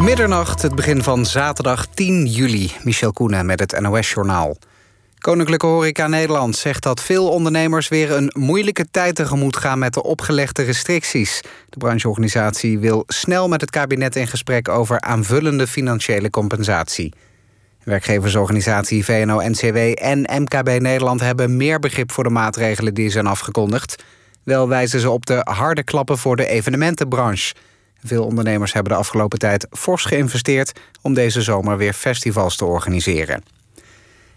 Middernacht, het begin van zaterdag 10 juli. Michel Koenen met het NOS-journaal. Koninklijke Horeca Nederland zegt dat veel ondernemers... weer een moeilijke tijd tegemoet gaan met de opgelegde restricties. De brancheorganisatie wil snel met het kabinet in gesprek... over aanvullende financiële compensatie. Werkgeversorganisatie VNO-NCW en MKB Nederland... hebben meer begrip voor de maatregelen die zijn afgekondigd. Wel wijzen ze op de harde klappen voor de evenementenbranche... Veel ondernemers hebben de afgelopen tijd fors geïnvesteerd om deze zomer weer festivals te organiseren.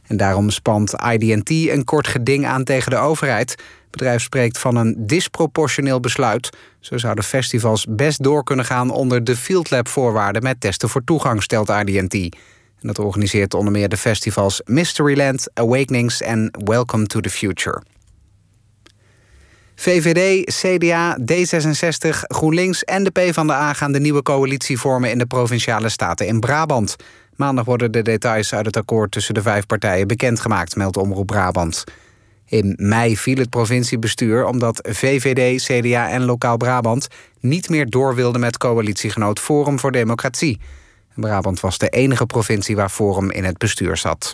En daarom spant IDT een kort geding aan tegen de overheid. Het bedrijf spreekt van een disproportioneel besluit. Zo zouden festivals best door kunnen gaan onder de Field Lab voorwaarden met testen voor toegang, stelt IDT. En dat organiseert onder meer de festivals Mysteryland, Awakenings en Welcome to the Future. VVD, CDA, D66, GroenLinks en de PvdA gaan de nieuwe coalitie vormen in de provinciale staten in Brabant. Maandag worden de details uit het akkoord tussen de vijf partijen bekendgemaakt, meldt Omroep Brabant. In mei viel het provinciebestuur omdat VVD, CDA en Lokaal Brabant niet meer door wilden met coalitiegenoot Forum voor Democratie. Brabant was de enige provincie waar Forum in het bestuur zat.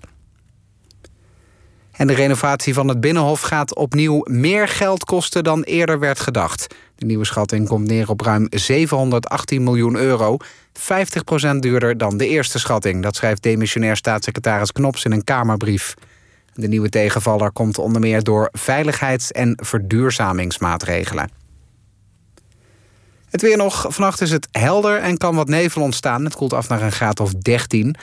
En de renovatie van het Binnenhof gaat opnieuw meer geld kosten dan eerder werd gedacht. De nieuwe schatting komt neer op ruim 718 miljoen euro. 50% duurder dan de eerste schatting. Dat schrijft demissionair staatssecretaris Knops in een Kamerbrief. De nieuwe tegenvaller komt onder meer door veiligheids- en verduurzamingsmaatregelen. Het weer nog. Vannacht is het helder en kan wat nevel ontstaan. Het koelt af naar een graad of 13.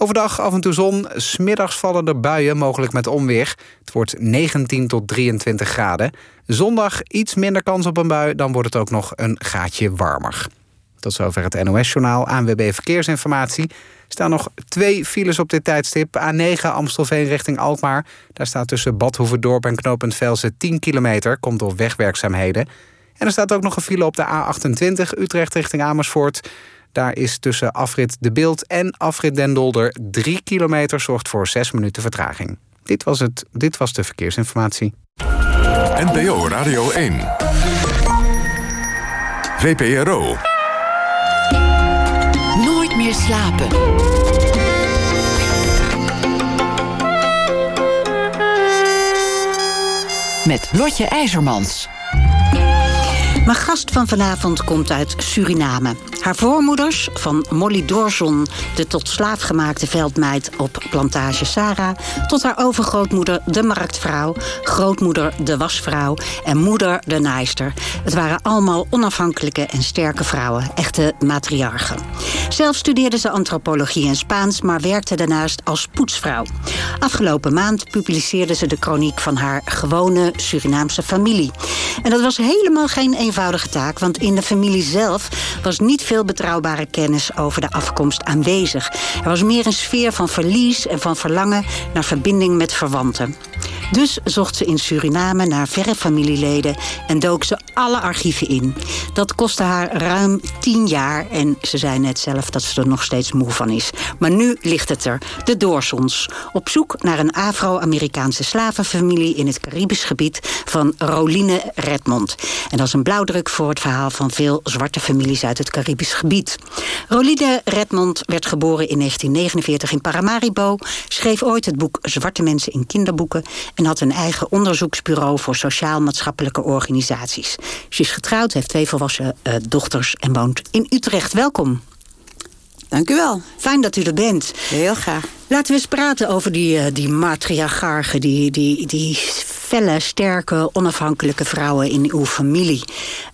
Overdag af en toe zon, smiddags vallen er buien, mogelijk met onweer. Het wordt 19 tot 23 graden. Zondag iets minder kans op een bui, dan wordt het ook nog een gaatje warmer. Tot zover het NOS-journaal. ANWB Verkeersinformatie. Er staan nog twee files op dit tijdstip. A9 Amstelveen richting Alkmaar. Daar staat tussen Badhoevedorp en knooppunt Velsen 10 kilometer. Komt door wegwerkzaamheden. En er staat ook nog een file op de A28 Utrecht richting Amersfoort. Daar is tussen afrit De Beeld en afrit Den Dolder 3 kilometer... zorgt voor 6 minuten vertraging. Dit was, het, dit was de verkeersinformatie. NPO Radio 1. VPRO. Nooit meer slapen. Met Lotje IJzermans. Mijn gast van vanavond komt uit Suriname. Haar voormoeders, van Molly Dorzon, de tot slaaf gemaakte veldmeid op plantage Sarah, tot haar overgrootmoeder, de marktvrouw, grootmoeder, de wasvrouw en moeder, de naaister. Het waren allemaal onafhankelijke en sterke vrouwen, echte matriarchen. Zelf studeerde ze antropologie en Spaans, maar werkte daarnaast als poetsvrouw. Afgelopen maand publiceerde ze de chroniek van haar gewone Surinaamse familie. En dat was helemaal geen eenvoudige taak, want in de familie zelf was niet veel betrouwbare kennis over de afkomst aanwezig. Er was meer een sfeer van verlies en van verlangen naar verbinding met verwanten. Dus zocht ze in Suriname naar verre familieleden en dook ze alle archieven in. Dat kostte haar ruim tien jaar en ze zei net zelf dat ze er nog steeds moe van is. Maar nu ligt het er, de Doorsons. Op zoek naar een Afro-Amerikaanse slavenfamilie in het Caribisch gebied van Roline Redmond. En dat is een blauwdruk voor het verhaal van veel zwarte families uit het Caribisch gebied. Roline Redmond werd geboren in 1949 in Paramaribo, schreef ooit het boek Zwarte Mensen in Kinderboeken en had een eigen onderzoeksbureau voor sociaal-maatschappelijke organisaties. Ze is getrouwd, heeft twee volwassen uh, dochters en woont in Utrecht. Welkom. Dank u wel. Fijn dat u er bent. Heel graag. Laten we eens praten over die, uh, die die, die, die felle, sterke, onafhankelijke vrouwen in uw familie.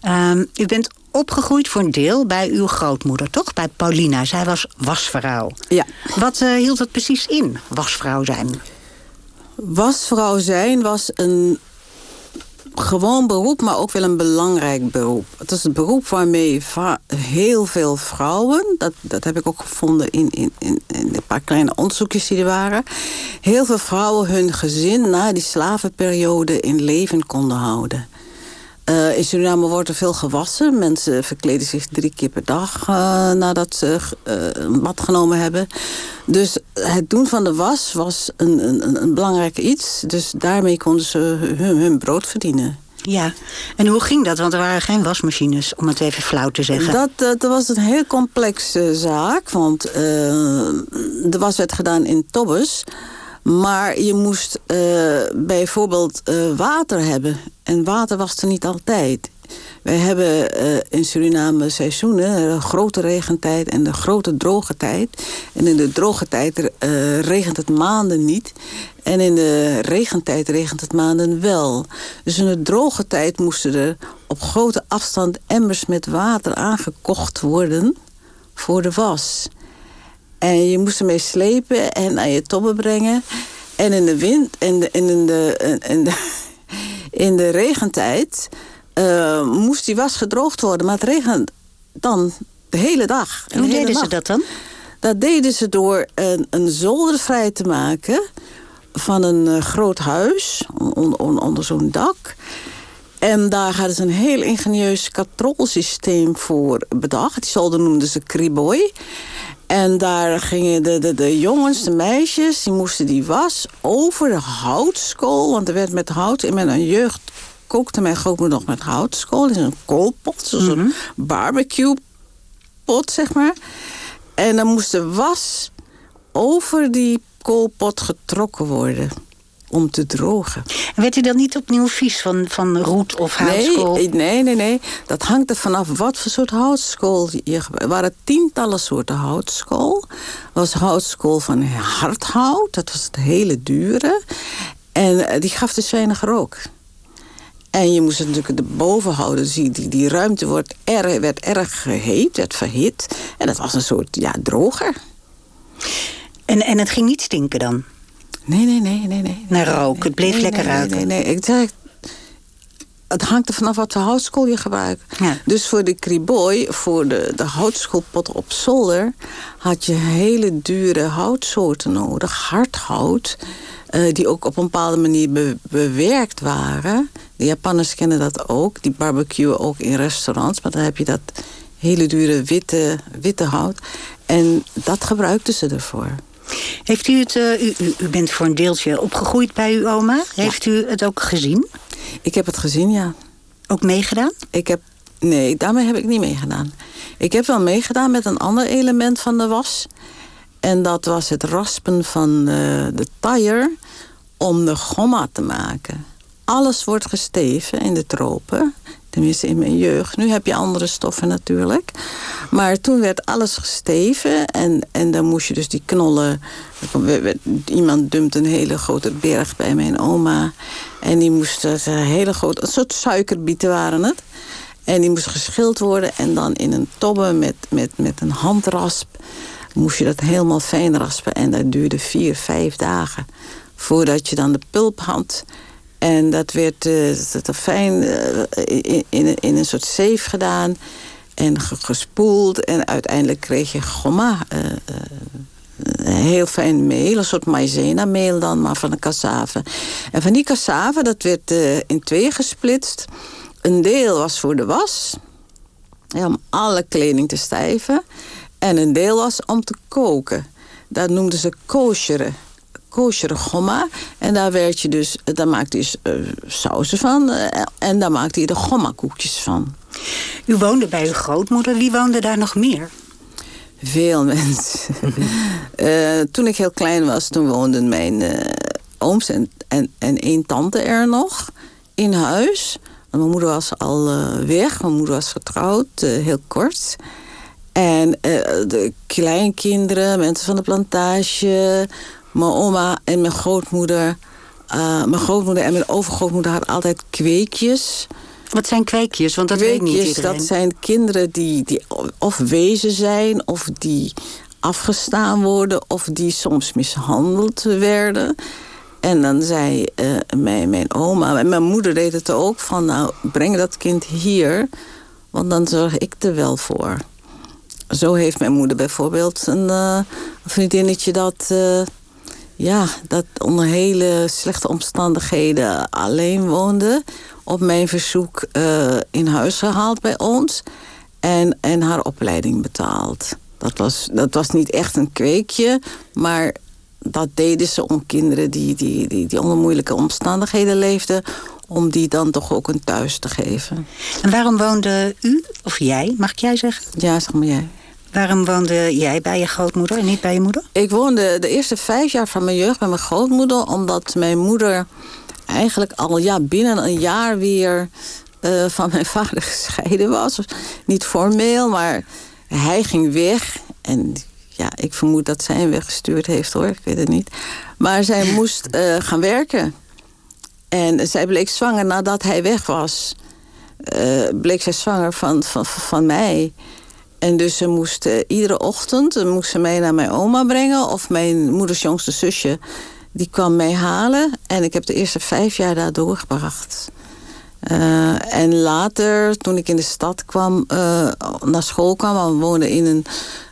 Um, u bent opgegroeid voor een deel bij uw grootmoeder, toch? Bij Paulina. Zij was wasvrouw. Ja. Wat uh, hield dat precies in, wasvrouw zijn? Wasvrouw zijn was een gewoon beroep, maar ook wel een belangrijk beroep. Het is een beroep waarmee heel veel vrouwen... dat, dat heb ik ook gevonden in, in, in een paar kleine onderzoekjes die er waren... heel veel vrouwen hun gezin na die slavenperiode in leven konden houden. Uh, in Suriname wordt er veel gewassen. Mensen verkleden zich drie keer per dag uh, nadat ze uh, een bad genomen hebben. Dus het doen van de was was een, een, een belangrijk iets. Dus daarmee konden ze hun, hun brood verdienen. Ja, en hoe ging dat? Want er waren geen wasmachines, om het even flauw te zeggen. Dat, dat was een heel complexe zaak, want de was werd gedaan in tobbes. Maar je moest uh, bijvoorbeeld uh, water hebben. En water was er niet altijd. Wij hebben uh, in Suriname seizoenen, een grote regentijd en de grote droge tijd. En in de droge tijd regent het maanden niet. En in de regentijd regent het maanden wel. Dus in de droge tijd moesten er op grote afstand emmers met water aangekocht worden voor de was. En je moest ermee slepen en naar je tobben brengen. En in de wind en de, en in de, in de, in de regentijd uh, moest die was gedroogd worden. Maar het regent dan de hele dag. En hoe deden nacht. ze dat dan? Dat deden ze door een, een zolder vrij te maken van een uh, groot huis on, on, onder zo'n dak. En daar hadden ze een heel ingenieus katrolsysteem voor bedacht. Die zolder noemden ze kriboy. En daar gingen de, de, de jongens, de meisjes, die moesten die was over de houtskool. Want er werd met hout in mijn jeugd kookte mijn grootmoeder nog met houtskool. in een koolpot, zoals mm -hmm. een barbecue pot, zeg maar. En dan moest de was over die koolpot getrokken worden om te drogen. En werd u dan niet opnieuw vies van, van roet of houtskool? Nee, nee, nee, nee. Dat hangt er vanaf wat voor soort houtskool je Er waren tientallen soorten houtskool. Er was houtskool van hardhout, dat was het hele dure. En die gaf dus weinig rook. En je moest het natuurlijk erboven houden. Dus die, die, die ruimte wordt erg, werd erg geheet, werd verhit. En dat was een soort ja, droger. En, en het ging niet stinken dan? Nee, nee, nee. nee, nee Naar rook, nee, het bleef nee, lekker nee, ruiken? Nee, nee, nee. Ik zeg, het hangt er vanaf wat voor houtskool je gebruikt. Ja. Dus voor de kriboy, voor de, de houtskoolpot op zolder... had je hele dure houtsoorten nodig, hardhout... Uh, die ook op een bepaalde manier be bewerkt waren. De Japanners kennen dat ook. Die barbecuen ook in restaurants. Maar dan heb je dat hele dure witte, witte hout. En dat gebruikten ze ervoor. Heeft u het, uh, u, u, bent voor een deeltje opgegroeid bij uw oma. Heeft u het ook gezien? Ik heb het gezien, ja. Ook meegedaan? Ik heb, nee, daarmee heb ik niet meegedaan. Ik heb wel meegedaan met een ander element van de was. En dat was het raspen van uh, de taier om de gomma te maken. Alles wordt gesteven in de tropen. Tenminste in mijn jeugd. Nu heb je andere stoffen natuurlijk. Maar toen werd alles gesteven. En, en dan moest je dus die knollen... Iemand dumpt een hele grote berg bij mijn oma. En die moest een hele grote... Een soort suikerbieten waren het. En die moest geschild worden. En dan in een tobbe met, met, met een handrasp... moest je dat helemaal fijn raspen. En dat duurde vier, vijf dagen. Voordat je dan de pulp had... En dat werd uh, dat fijn uh, in, in, een soort zeef gedaan. En gespoeld. En uiteindelijk kreeg je gomma. Uh, heel fijn meel. Een soort maïzena meel dan, maar van de cassave. En van die cassave, dat werd in twee gesplitst. Een deel was voor de was. Ja, om alle kleding te stijven. En een deel was om te koken. Dat noemden ze kosheren koosjere gomma. En daar, werd je dus, daar maakte je uh, sauzen van. Uh, en daar maakte je de gomma-koekjes van. U woonde bij uw grootmoeder. Wie woonde daar nog meer? Veel mensen. uh, toen ik heel klein was, toen woonden mijn ooms en, en, en één tante er nog in huis. Mijn moeder was al weg. Mijn moeder was getrouwd, heel kort. En de kleinkinderen, mensen van de plantage mijn oma en mijn grootmoeder... Uh, mijn grootmoeder en mijn overgrootmoeder hadden altijd kweekjes. Wat zijn kweekjes? Want dat kweekjes, weet niet iedereen. dat zijn kinderen die, die of wezen zijn... of die afgestaan worden... of die soms mishandeld werden... En dan zei uh, mijn, mijn oma, en mijn moeder deed het ook... van nou, breng dat kind hier, want dan zorg ik er wel voor. Zo heeft mijn moeder bijvoorbeeld een uh, vriendinnetje dat... Ja, dat onder hele slechte omstandigheden alleen woonde. Op mijn verzoek uh, in huis gehaald bij ons. En, en haar opleiding betaald. Dat was, dat was niet echt een kweekje, maar dat deden ze om kinderen die, die, die, die onder moeilijke omstandigheden leefden... om die dan toch ook een thuis te geven. En waarom woonde u, of jij, mag ik jij zeggen? Ja, zeg maar jij. Waarom woonde jij bij je grootmoeder en niet bij je moeder? Ik woonde de eerste vijf jaar van mijn jeugd bij mijn grootmoeder... omdat mijn moeder eigenlijk al ja, binnen een jaar weer uh, van mijn vader gescheiden was. Niet formeel, maar hij ging weg. En ja, ik vermoed dat zij hem weggestuurd heeft hoor, ik weet het niet. Maar zij moest uh, gaan werken. En zij bleek zwanger nadat hij weg was. Uh, bleek zij zwanger van, van, van mij. En dus ze moest uh, iedere ochtend moest ze mij naar mijn oma brengen. Of mijn moeders jongste zusje. Die kwam mij halen. En ik heb de eerste vijf jaar daar doorgebracht. Uh, en later, toen ik in de stad kwam, uh, naar school kwam... want we woonden in een,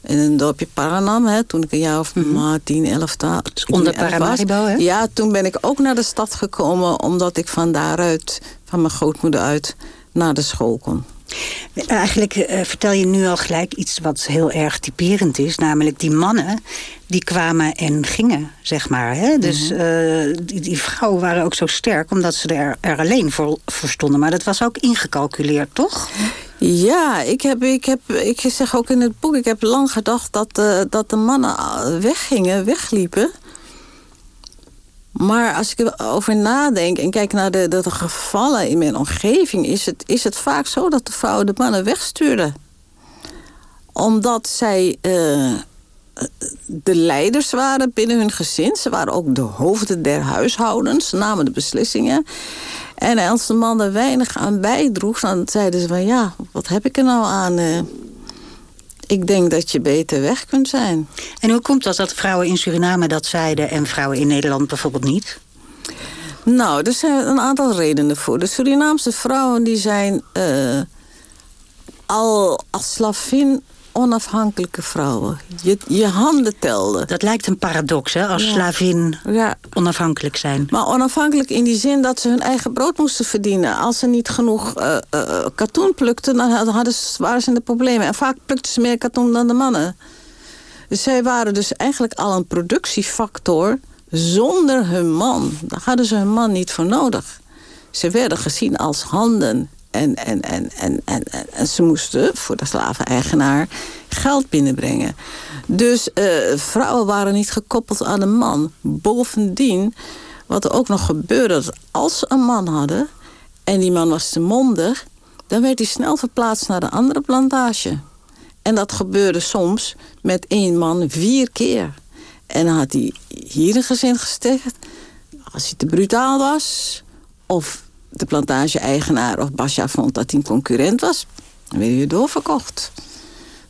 in een dorpje Paranam... Hè, toen ik een jaar of mm -hmm. 10, 11 was. Onder Paramaribo, hè? Ja, toen ben ik ook naar de stad gekomen... omdat ik van daaruit, van mijn grootmoeder uit, naar de school kon. Eigenlijk uh, vertel je nu al gelijk iets wat heel erg typerend is. Namelijk die mannen die kwamen en gingen, zeg maar. Hè? Dus uh, die, die, vrouwen waren ook zo sterk omdat ze er, er alleen voor, voor stonden. Maar dat was ook ingecalculeerd, toch? Ja, ik, heb, ik, heb, ik zeg ook in het boek... ik heb lang gedacht dat, uh, dat de mannen weggingen, wegliepen... Maar als ik erover nadenk en kijk naar de, de, gevallen in mijn omgeving... Is het, is het vaak zo dat de vrouwen de mannen wegstuurden. Omdat zij uh, de leiders waren binnen hun gezin. Ze waren ook de hoofden der huishoudens. Ze namen de beslissingen. En als de man er weinig aan bijdroeg... dan zeiden ze van ja, wat heb ik er nou aan... Uh, ik denk dat je beter weg kunt zijn. En hoe komt dat dat vrouwen in Suriname dat zeiden... en vrouwen in Nederland bijvoorbeeld niet? Nou, er zijn een aantal redenen voor. De Surinaamse vrouwen die zijn uh, al als slavin onafhankelijke vrouwen. Je, je handen telden. Dat lijkt een paradox, hè? Als ja. slavin ja. onafhankelijk zijn. Maar onafhankelijk in die zin dat ze hun eigen brood moesten verdienen. Als ze niet genoeg uh, uh, katoen plukten, dan hadden ze, waren ze in de problemen. En vaak plukten ze meer katoen dan de mannen. Dus zij waren dus eigenlijk al een productiefactor zonder hun man. Daar hadden ze hun man niet voor nodig. Ze werden gezien als handen en, en, en, en, en, en, ze moesten voor de slaveneigenaar geld binnenbrengen. Dus uh, vrouwen waren niet gekoppeld aan een man. Bovendien, wat er ook nog gebeurde, als ze een man hadden... en die man was te mondig... dan werd hij snel verplaatst naar de andere plantage. En dat gebeurde soms met één man vier keer. En dan had hij hier een gezin gesticht. Als hij te brutaal was... of de plantage-eigenaar of Basja vond dat hij een concurrent was... dan werd hij doorverkocht.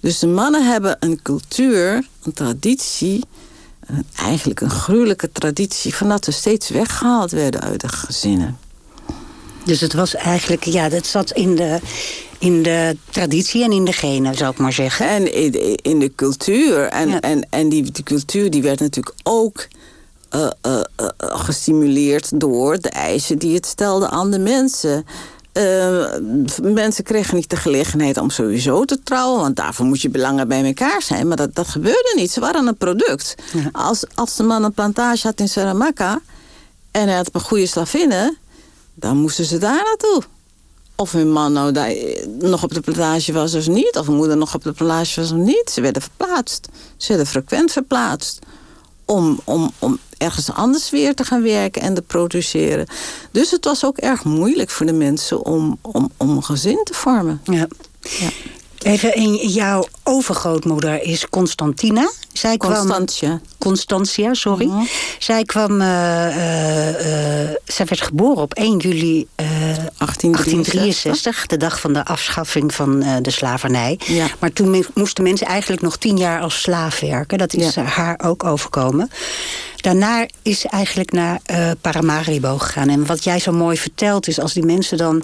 Dus de mannen hebben een cultuur, een traditie... Eigenlijk een gruwelijke traditie... van dat ze steeds weggehaald werden uit de gezinnen. Dus het was eigenlijk, ja, dat zat in de, in de traditie en in de genen, zou ik maar zeggen. En in, in de cultuur. En, ja. en, en die, die cultuur die werd natuurlijk ook uh, uh, uh, gestimuleerd door de eisen die het stelde aan de mensen. mensen kregen niet de gelegenheid om sowieso te trouwen... want daarvoor moet je belangen bij elkaar zijn. Maar dat, dat gebeurde niet. Ze waren een product. Ja. Als, als de man een plantage had in Saramaka... en hij had een goede slavinnen... dan moesten ze daar naartoe. Of hun man nou daar nog op de plantage was of niet... of hun moeder nog op de plantage was of niet. Ze werden verplaatst. Ze werden frequent verplaatst om, om, om ergens anders weer te gaan werken en te produceren. Dus het was ook erg moeilijk voor de mensen om, om, om een gezin te vormen. Ja. ja. Even, in jouw overgrootmoeder is Constantina. Zij Constantia. Kwam, Constantia, sorry. Uh -huh. Zij kwam... Uh, uh, zij werd geboren op 1 juli 1863. 1863. De dag van de afschaffing van de slavernij. Ja. Maar toen moesten mensen eigenlijk nog tien jaar als slaaf werken. Dat is ja. haar ook overkomen. Daarna is ze eigenlijk naar Paramaribo gegaan. En wat jij zo mooi vertelt is... als die mensen dan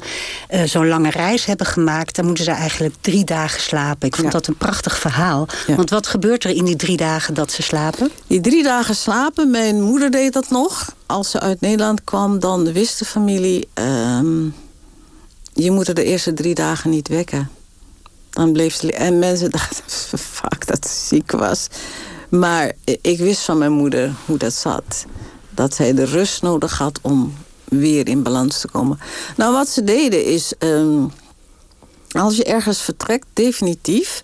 zo'n lange reis hebben gemaakt... dan moeten ze eigenlijk drie dagen slapen. Ik vond ja. dat een prachtig verhaal. Want wat gebeurt er in die drie dagen dat ze slapen? Die drie dagen slapen, mijn moeder deed dat nog. Als ze uit Nederland kwam, dan wist de familie... Um, je moet er de eerste drie dagen niet wekken. Dan bleef ze... En mensen dachten vaak dat ze ziek was... Maar ik wist van mijn moeder hoe dat zat. Dat zij de rust nodig had om weer in balans te komen. Nou, wat ze deden is, ehm, als je ergens vertrekt, definitief,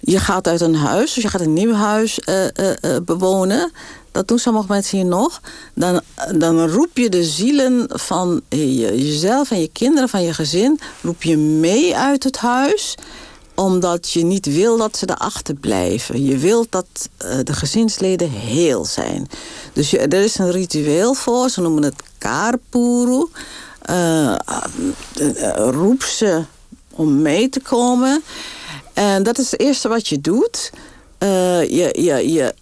je gaat uit een huis, dus je gaat een nieuw huis uh, uh, bewonen. Dat doen sommige mensen hier nog. Dan, dan roep je de zielen van je, jezelf en je kinderen, van je gezin, roep je mee uit het huis omdat je niet wil dat ze erachter blijven. Je wilt dat de gezinsleden heel zijn. Dus er is een ritueel voor, ze noemen het karpuru. Roep ze om mee te komen. En dat is het eerste wat je doet. Uh, je, je, je,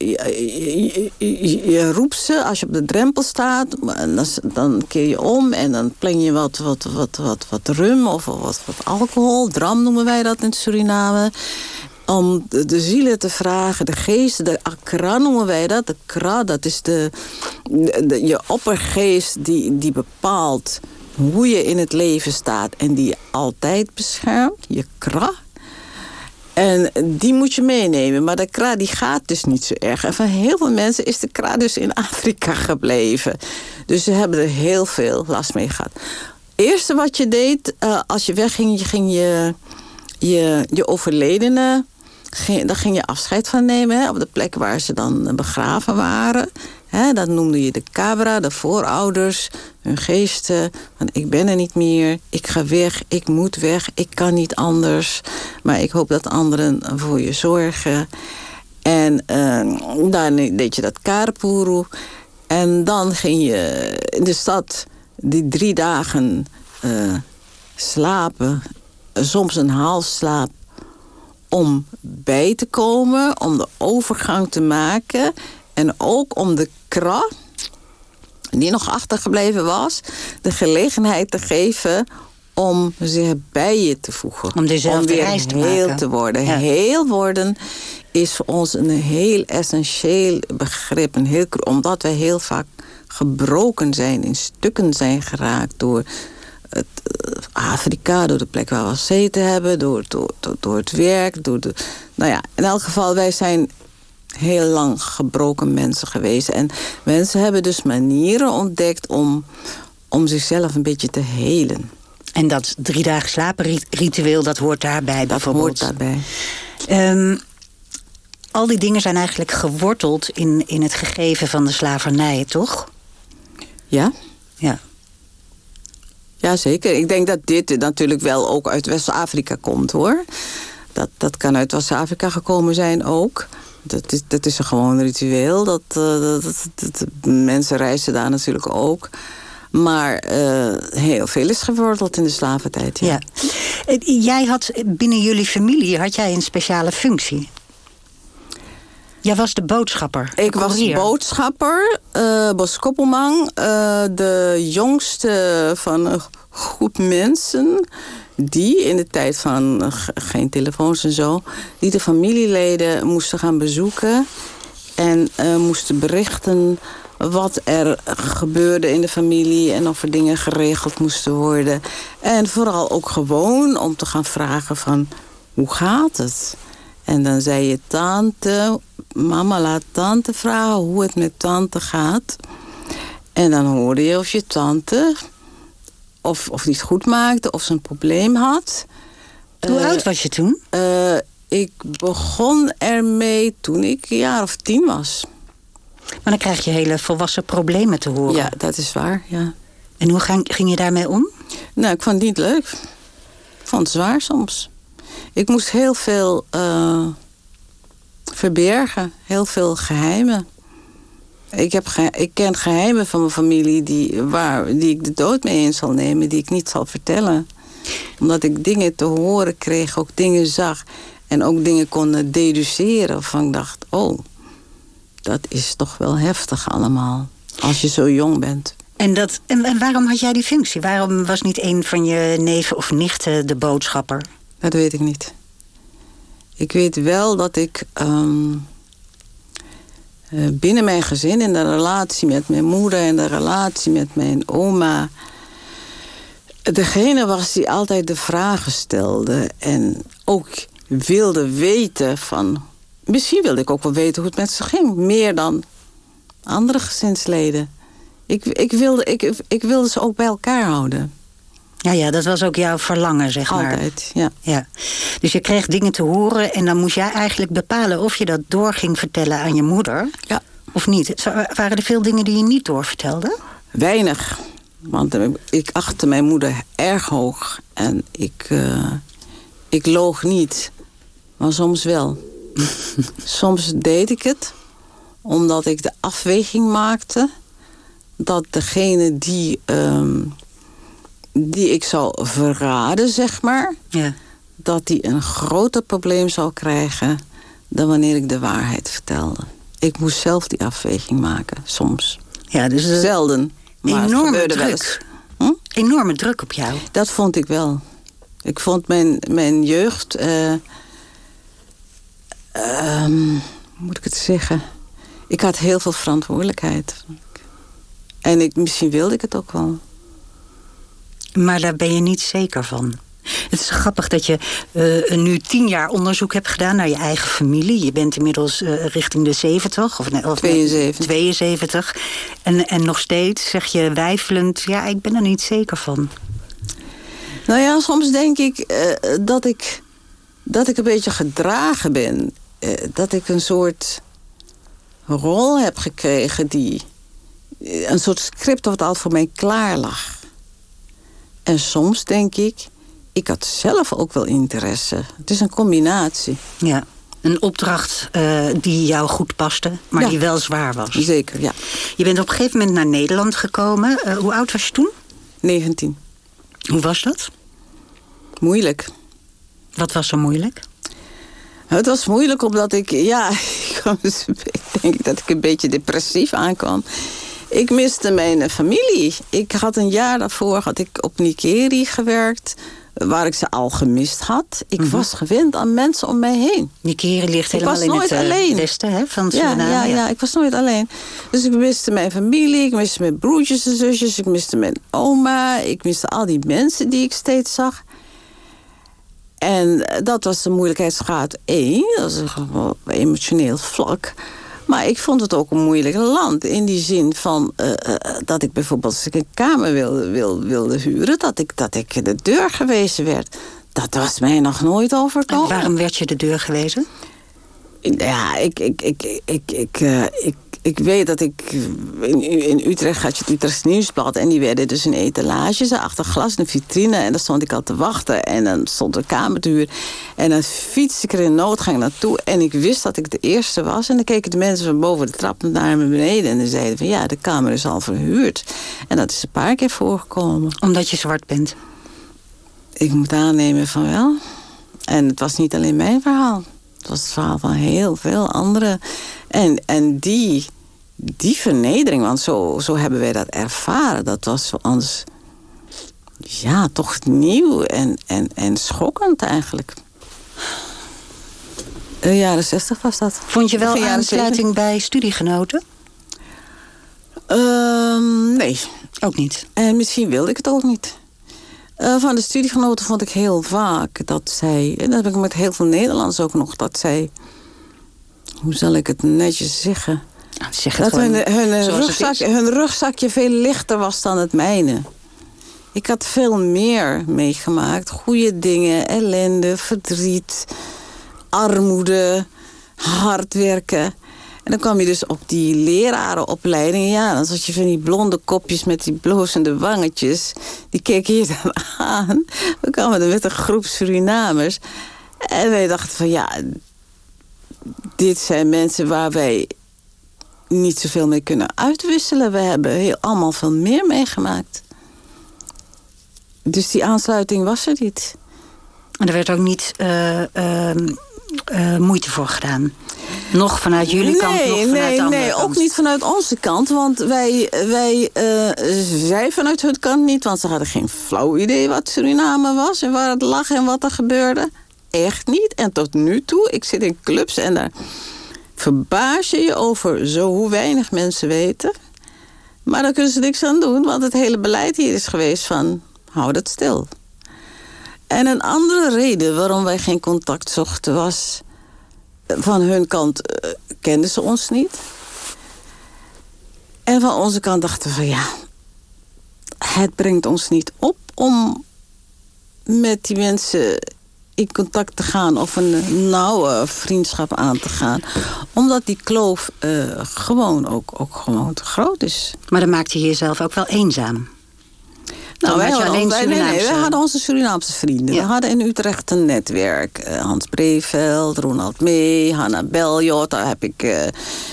je, roept ze als je op de drempel staat. Dan, dan keer je om en dan pleng je wat, wat, wat, wat, wat rum of wat, wat alcohol. Dram noemen wij dat in Suriname. Om de, zielen te vragen, de geesten, de akra noemen wij dat. De kra, dat is de, de, je oppergeest die, die bepaalt hoe je in het leven staat. En die je altijd beschermt. Je kra, en die moet je meenemen. Maar de kra die gaat dus niet zo erg. En van heel veel mensen is de kra dus in Afrika gebleven. Dus ze hebben er heel veel last mee gehad. Eerste wat je deed uh, als je wegging, je ging je, je, je overledene... Daar ging je afscheid van nemen hè, op de plek waar ze dan begraven waren. Dat noemde je de cabra, de voorouders, hun geesten. Van ik ben er niet meer, ik ga weg, ik moet weg, ik kan niet anders. Maar ik hoop dat anderen voor je zorgen. En uh, dan deed je dat karapuru. En dan ging je in de stad die drie dagen uh, slapen. Soms een halfslaap om bij te komen, om de overgang te maken en ook om de kra, die nog achtergebleven was, de gelegenheid te geven om zich bij je te voegen. Om om reis te heel maken. te worden. Heel worden is voor ons een heel essentieel begrip. Een heel, omdat we heel vaak gebroken zijn, in stukken zijn geraakt door het, Afrika, door de plek waar we gezeten hebben, door, door, door, door het werk. Door de, nou ja, in elk geval, wij zijn heel lang gebroken mensen geweest. En mensen hebben dus manieren ontdekt om, om zichzelf een beetje te helen. En dat drie dagen slapen ritueel, dat hoort daarbij dat bijvoorbeeld? hoort daarbij. Um, al die dingen zijn eigenlijk geworteld in, in het gegeven van de slavernij, toch? Ja. Ja. Ja, zeker. Ik denk dat dit natuurlijk wel ook uit West-Afrika komt, hoor. Dat, dat kan uit West-Afrika gekomen zijn ook. Dat is, dat is een gewoon ritueel. Dat, uh, dat, dat, mensen reizen daar natuurlijk ook. Maar uh, heel veel is geworteld in de slaventijd. Ja. ja. Jij had binnen jullie familie had jij een speciale functie. Jij was de boodschapper. Ik was boodschapper, uh, boskoppelman. Uh, de jongste van een groep mensen die in de tijd van geen telefoons en zo... die de familieleden moesten gaan bezoeken... en uh, moesten berichten wat er gebeurde in de familie... en of er dingen geregeld moesten worden. En vooral ook gewoon om te gaan vragen van... hoe gaat het? En dan zei je tante... mama laat tante vragen hoe het met tante gaat... En dan hoorde je of je tante of, of niet goed maakte, of ze een probleem had. Hoe uh, oud was je toen? Uh, ik begon ermee toen ik een jaar of tien was. Maar dan krijg je hele volwassen problemen te horen. Ja, dat is waar, ja. En hoe ging, ging je daarmee om? Nou, ik vond het niet leuk. Ik vond het zwaar soms. Ik moest heel veel uh, verbergen. Heel veel geheimen. Ik, heb ik ken geheimen van mijn familie die, waar, die ik de dood mee in zal nemen, die ik niet zal vertellen. Omdat ik dingen te horen kreeg, ook dingen zag. En ook dingen kon deduceren. Van ik dacht, oh, dat is toch wel heftig allemaal. Als je zo jong bent. En, dat, en waarom had jij die functie? Waarom was niet een van je neven of nichten de boodschapper? Dat weet ik niet. Ik weet wel dat ik... Um, binnen mijn gezin, in de relatie met mijn moeder en de relatie met mijn oma. Degene was die altijd de vragen stelde en ook wilde weten van. Misschien wilde ik ook wel weten hoe het met ze ging, meer dan andere gezinsleden. Ik, ik, wilde, ik, ik wilde ze ook bij elkaar houden. Ja, ja, dat was ook jouw verlangen, zeg maar. Altijd, ja. ja. Dus je kreeg dingen te horen en dan moest jij eigenlijk bepalen of je dat door ging vertellen aan je moeder. Ja. Of niet. Zo- Waren er veel dingen die je niet doorvertelde? Weinig. Want eh, ik achtte mijn moeder erg hoog. En ik, eh, ik loog niet. Maar soms wel. soms deed ik het. Omdat ik de afweging maakte. Dat degene die, ehm, die ik zou verraden, zeg maar... Ja. dat die een groter probleem zou krijgen... dan wanneer ik de waarheid vertelde. Ik moest zelf die afweging maken, soms. Ja, dus een Zelden. Maar enorme druk. Hm? Enorme druk op jou. Dat vond ik wel. Ik vond mijn, mijn jeugd... eh, hoe moet ik het zeggen? Ik had heel veel verantwoordelijkheid. En ik, misschien wilde ik het ook wel. Maar daar ben je niet zeker van. Het is grappig dat je eh, nu tien jaar onderzoek hebt gedaan naar je eigen familie. Je bent inmiddels eh, richting de 70 of, nee, of 72. 72. En, en nog steeds zeg je wijfelend, ja, ik ben er niet zeker van. Nou ja, soms denk ik eh, dat ik dat ik een beetje gedragen ben. Dat ik een soort rol heb gekregen die... Een soort script wat al voor mij klaar lag. En soms denk ik, ik had zelf ook wel interesse. Het is een combinatie, Ja. Een opdracht eh, die jou goed paste, maar Ja. die wel zwaar was. zeker, ja. Je bent op een gegeven moment naar Nederland gekomen. Eh, hoe oud was je toen? 19. Hoe was dat? Moeilijk. Wat was zo moeilijk? Het was moeilijk omdat ik, ja, ik denk dat ik een beetje depressief aankwam. Ik miste mijn familie. Ik had een jaar daarvoor had ik op Nikeri gewerkt, waar ik ze al gemist had. Ik was gewend aan mensen om mij heen. Nikeri ligt Ik helemaal was in nooit het eh, alleen. westen hè, van Ja, Suriname. ja, ja, ik was nooit alleen. Dus ik miste mijn familie, ik miste mijn broertjes en zusjes, ik miste mijn oma, ik miste al die mensen die ik steeds zag. En eh, dat was de moeilijkheidsgraad 1, dat is een emotioneel vlak. Maar ik vond het ook een moeilijk land. In die zin van eh, eh, dat ik bijvoorbeeld als ik een kamer wilde, wil, wilde huren... Dat ik, dat ik de deur gewezen werd. Dat was mij nog nooit En overkomen. waarom werd je de deur gewezen? Ja, ik, ik, ik, ik, ik, eh, ik, ik weet dat ik... In, in Utrecht had je het Utrechts Nieuwsblad... en die werden dus in etalages achter glas in een vitrine... en daar stond ik al te wachten en dan stond er kamer te huur. En dan fietste ik er in noodgang naartoe... en ik wist dat ik de eerste was. En dan keken de mensen van boven de trap naar me beneden... en dan zeiden van ja, de kamer is al verhuurd. En dat is een paar keer voorgekomen. Omdat je zwart bent. Ik moet aannemen van wel. En het was niet alleen mijn verhaal. Het was het verhaal van heel veel anderen. En, en die, die vernedering, want zo, zo hebben wij dat ervaren. Dat was voor ons ja, toch nieuw en, en, en schokkend eigenlijk. De jaren zestig was dat. Vond je wel aansluiting bij studiegenoten? 70. Ehm, nee, Ook niet. En misschien wilde ik het ook niet. Eh, van de studiegenoten vond ik heel vaak dat zij... en dat heb ik met heel veel Nederlands ook nog... dat zij... hoe zal ik het netjes zeggen... Nou, zeg het dat hun, hun, het rugzak, hun rugzakje veel lichter was dan het mijne. Ik had veel meer meegemaakt. Goede dingen, ellende, verdriet, armoede, hard werken. En dan kwam je dus op die lerarenopleiding. Ja, dan zat je van die blonde kopjes met die blozende wangetjes. Die keken je dan aan. We kwamen er met een groep Surinamers. En wij dachten van ja, dit zijn mensen waar wij niet zoveel mee kunnen uitwisselen. We hebben heel, allemaal veel meer meegemaakt. Dus die aansluiting was er niet. En er werd ook niet eh, ehm, eh, moeite voor gedaan. Nog vanuit jullie kant, nog vanuit nee, de andere nee, kant. ook niet vanuit onze kant. Want wij, wij eh, zij vanuit hun kant niet. Want ze hadden geen flauw idee wat Suriname was. En waar het lag en wat er gebeurde. Echt niet. En tot nu toe, ik zit in clubs en daar verbaas je je over zo hoe weinig mensen weten. Maar daar kunnen ze niks aan doen. Want het hele beleid hier is geweest van, hou dat stil. En een andere reden waarom wij geen contact zochten was... van hun kant eh, kenden ze ons niet. En van onze kant dachten we van ja, het brengt ons niet op om met die mensen in contact te gaan of een nauwe vriendschap aan te gaan. Omdat die kloof uh, gewoon ook, ook gewoon te groot is. Maar dan maakte je jezelf ook wel eenzaam. Nou, wij hadden, alleen wij, nee, nee, wij hadden onze Surinaamse vrienden. We hadden in Utrecht een netwerk. Uh, Hans Breveld, Ronald Mee, Hanna Beljot. Daar heb ik uh,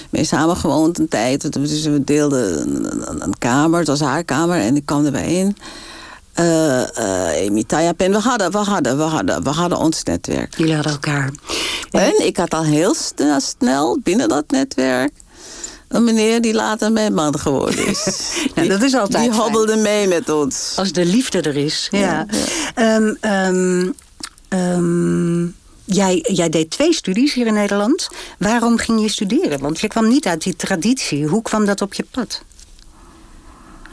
mee samen gewoond een tijd. Dus we deelden een, een, kamer, het was haar kamer. En ik kwam erbij in uh, uh, We hadden, we, hadden, we, hadden, we hadden ons netwerk. Jullie hadden elkaar. En ik had al heel snel binnen dat netwerk... een meneer die later mijn man geworden is. ja, dat is altijd Die hobbelde mee met ons. Als de liefde er is. Ja. Um, um, um, Jij, jij, deed twee studies hier in Nederland. Waarom ging je studeren? Want je kwam niet uit die traditie. Hoe kwam dat op je pad?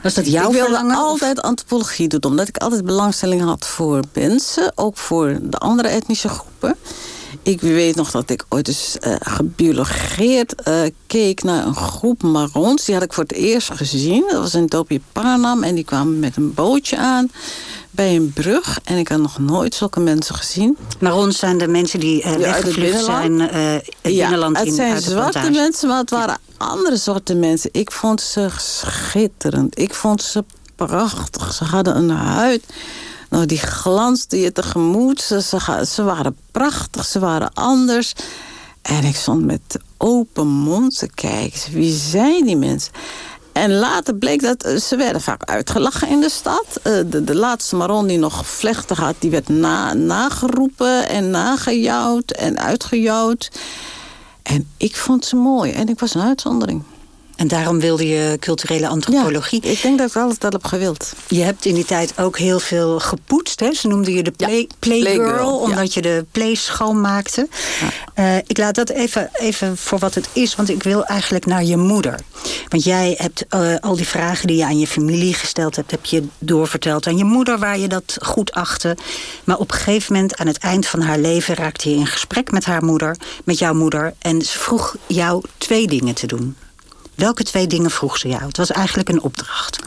Was dat jouw Ik wilde altijd antropologie doen, omdat ik altijd belangstelling had voor mensen, ook voor de andere etnische groepen. Ik weet nog dat ik ooit eens uh, gebiologeerd uh, keek naar een groep Marons. Die had ik voor het eerst gezien. Dat was in Dopje Panam en die kwamen met een bootje aan bij een brug. En ik had nog nooit zulke mensen gezien. Marons zijn de mensen die uh, weggevlucht zijn uh, het ja, binnenland in. Het zijn zwarte mensen, maar het waren andere soorten mensen. Ik vond ze schitterend. Ik vond ze prachtig. Ze hadden een huid. Nou, die glansde je tegemoet. Ze, ze, waren prachtig. Ze waren anders. En ik stond met open mond te kijken. Wie zijn die mensen? En later bleek dat eh, ze werden vaak uitgelachen in de stad. Eh, de, de laatste Maron die nog vlechten had, die werd na, nageroepen en nagejouwd en uitgejouwd. En ik vond ze mooi en ik was een uitzondering. En daarom wilde je culturele antropologie. Ja, ik denk dat ik altijd dat heb gewild. Je hebt in die tijd ook heel veel gepoetst. Hè? Ze noemden je de play, playgirl, omdat je de play schoonmaakte. Uh, ik laat dat even, even voor wat het is, want ik wil eigenlijk naar je moeder. Want jij hebt uh, al die vragen die je aan je familie gesteld hebt... heb je doorverteld aan je moeder, waar je dat goed achtte. Maar op een gegeven moment, aan het eind van haar leven... raakte je in gesprek met haar moeder, met jouw moeder... en ze vroeg jou twee dingen te doen. Welke twee dingen vroeg ze jou? Het was eigenlijk een opdracht.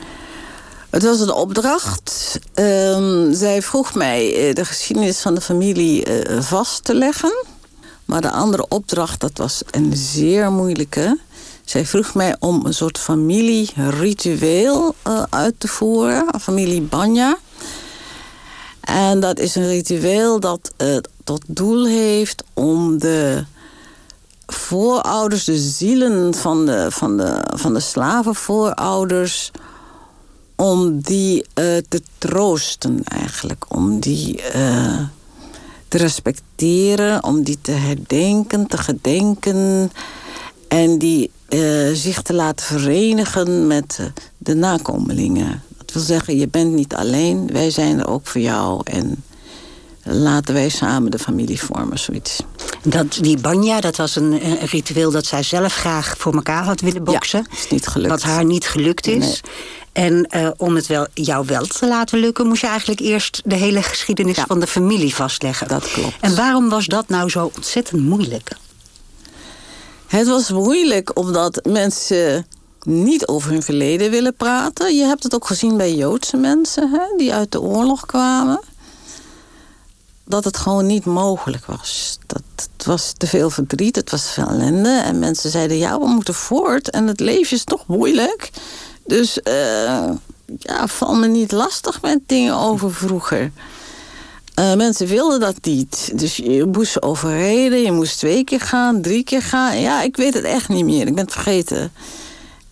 Het was een opdracht. Um, zij vroeg mij uh, de geschiedenis van de familie uh, vast te leggen. Maar de andere opdracht, dat was een zeer moeilijke. Zij vroeg mij om een soort familieritueel uh, uit te voeren. Familie Banya. En dat is een ritueel dat tot doel heeft om de voorouders, de zielen van de, van de, van de slavenvoorouders... om die uh, te troosten eigenlijk. Om die uh, te respecteren, om die te herdenken, te gedenken... en die uh, zich te laten verenigen met de nakomelingen. Dat wil zeggen, je bent niet alleen, wij zijn er ook voor jou... en laten wij samen de familie vormen, zoiets. Dat, die banja, dat was een, een, ritueel dat zij zelf graag voor elkaar had willen boksen. Ja, is niet gelukt. Wat haar niet gelukt is. En uh, om het wel, jou wel te laten lukken... moest je eigenlijk eerst de hele geschiedenis van de familie vastleggen. Dat klopt. En waarom was dat nou zo ontzettend moeilijk? Het was moeilijk omdat mensen niet over hun verleden willen praten. Je hebt het ook gezien bij Joodse mensen hè, die uit de oorlog kwamen dat het gewoon niet mogelijk was. Dat, het was te veel verdriet, het was veel ellende. En mensen zeiden, ja, we moeten voort. En het leven is toch moeilijk. Dus uh, ja, val me niet lastig met dingen over vroeger. Uh, mensen wilden dat niet. Dus je moest overreden. Je moest twee keer gaan, drie keer gaan. Ja, ik weet het echt niet meer. Ik ben het vergeten.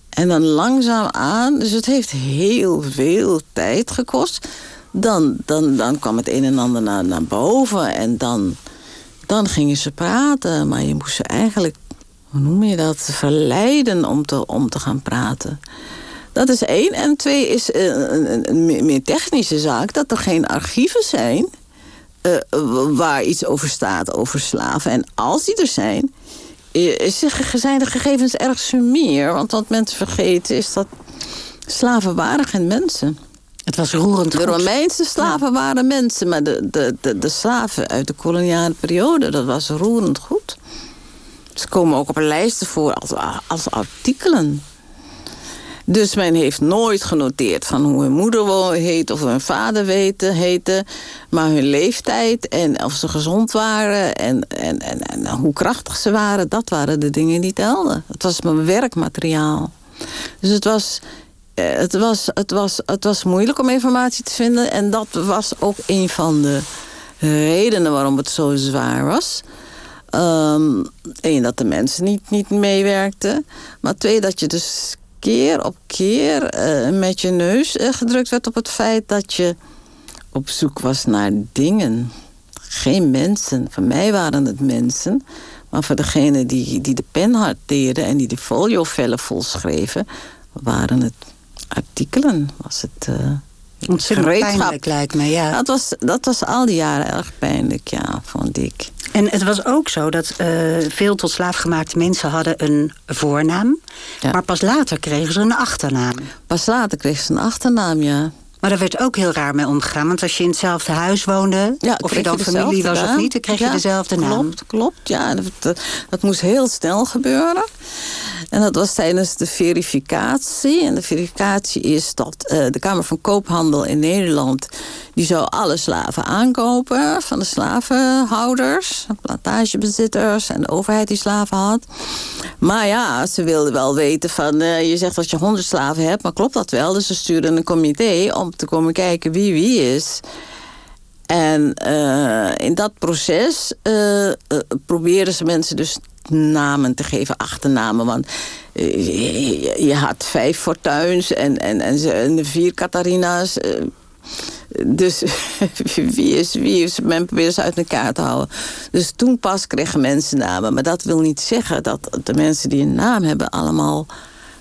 En dan langzaam aan. Dus het heeft heel veel tijd gekost dan, dan, dan kwam het een en ander naar, naar boven. En dan, dan gingen ze praten. Maar je moest ze eigenlijk, hoe noem je dat, verleiden om te, om te gaan praten. Dat is één. En twee is een, een, meer technische zaak. Dat er geen archieven zijn uh, waar iets over staat, over slaven. En als die er zijn, zijn de gegevens erg sumier. Want wat mensen vergeten is dat slaven waren geen mensen. Het was roerend De Romeinse slaven waren mensen, maar de, de, de, de slaven uit de koloniale periode, dat was roerend goed. Ze komen ook op lijsten voor als, als artikelen. Dus men heeft nooit genoteerd van hoe hun moeder heet of hun vader weten, heette. Maar hun leeftijd en of ze gezond waren en, en, en, en hoe krachtig ze waren, dat waren de dingen die telden. Het was mijn werkmateriaal. Dus het was, het, was, het, was, het was moeilijk om informatie te vinden. En dat was ook een van de redenen waarom het zo zwaar was. Eén, dat de mensen niet, niet meewerkten. Maar twee, dat je dus keer op keer uh, met je neus uh, gedrukt werd op het feit dat je op zoek was naar dingen. Geen mensen. Voor mij waren het mensen. Maar voor degene die, die de pen hanteerden en die de foliovellen volschreven... waren het artikelen. Was het... Uh, Ontzettend pijnlijk lijkt me, ja. Dat was, dat was al die jaren erg pijnlijk, ja, vond ik. En het was ook zo dat uh, veel tot slaafgemaakte mensen hadden een voornaam. Ja. Maar pas later kregen ze een achternaam. Pas later kregen ze een achternaam, ja. Maar daar werd ook heel raar mee omgegaan. Want als je in hetzelfde huis woonde, ja, of je dan familie was of niet... dan kreeg je dezelfde naam. Klopt, klopt. Ja, dat, dat, moest heel snel gebeuren. En dat was tijdens de verificatie. En de verificatie is dat uh, de Kamer van Koophandel in Nederland... die zou alle slaven aankopen van de slavenhouders... plantagebezitters en de overheid die slaven had. Maar ja, ze wilden wel weten van... Uh, je zegt dat je honderd slaven hebt, maar klopt dat wel? Dus ze stuurden een comité om te komen kijken wie wie is... En uh, in dat proces uh, proberen ze mensen dus namen te geven, achternamen. Want je, je, had vijf fortuins en, en, en, vier Catharina's. Dus wie is wie is, men probeert ze uit elkaar te houden. Dus toen pas kregen mensen namen. Maar dat wil niet zeggen dat de mensen die een naam hebben... allemaal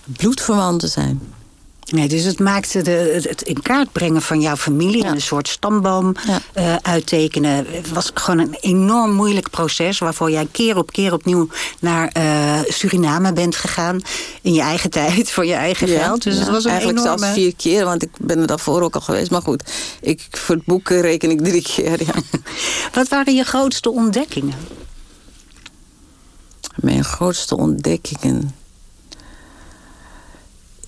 bloedverwanten zijn. Nee, dus het maakte de, het in kaart brengen van jouw familie... en een soort stamboom ja. uh, uittekenen... was gewoon een enorm moeilijk proces... waarvoor jij keer op keer opnieuw naar uh, Suriname bent gegaan... in je eigen tijd, voor je eigen ja, geld. Dus het was een Eigenlijk enorme... zelfs vier keer, want ik ben er daarvoor ook al geweest. Maar goed, ik, voor het boek reken ik drie keer, ja. Wat waren je grootste ontdekkingen? Mijn grootste ontdekkingen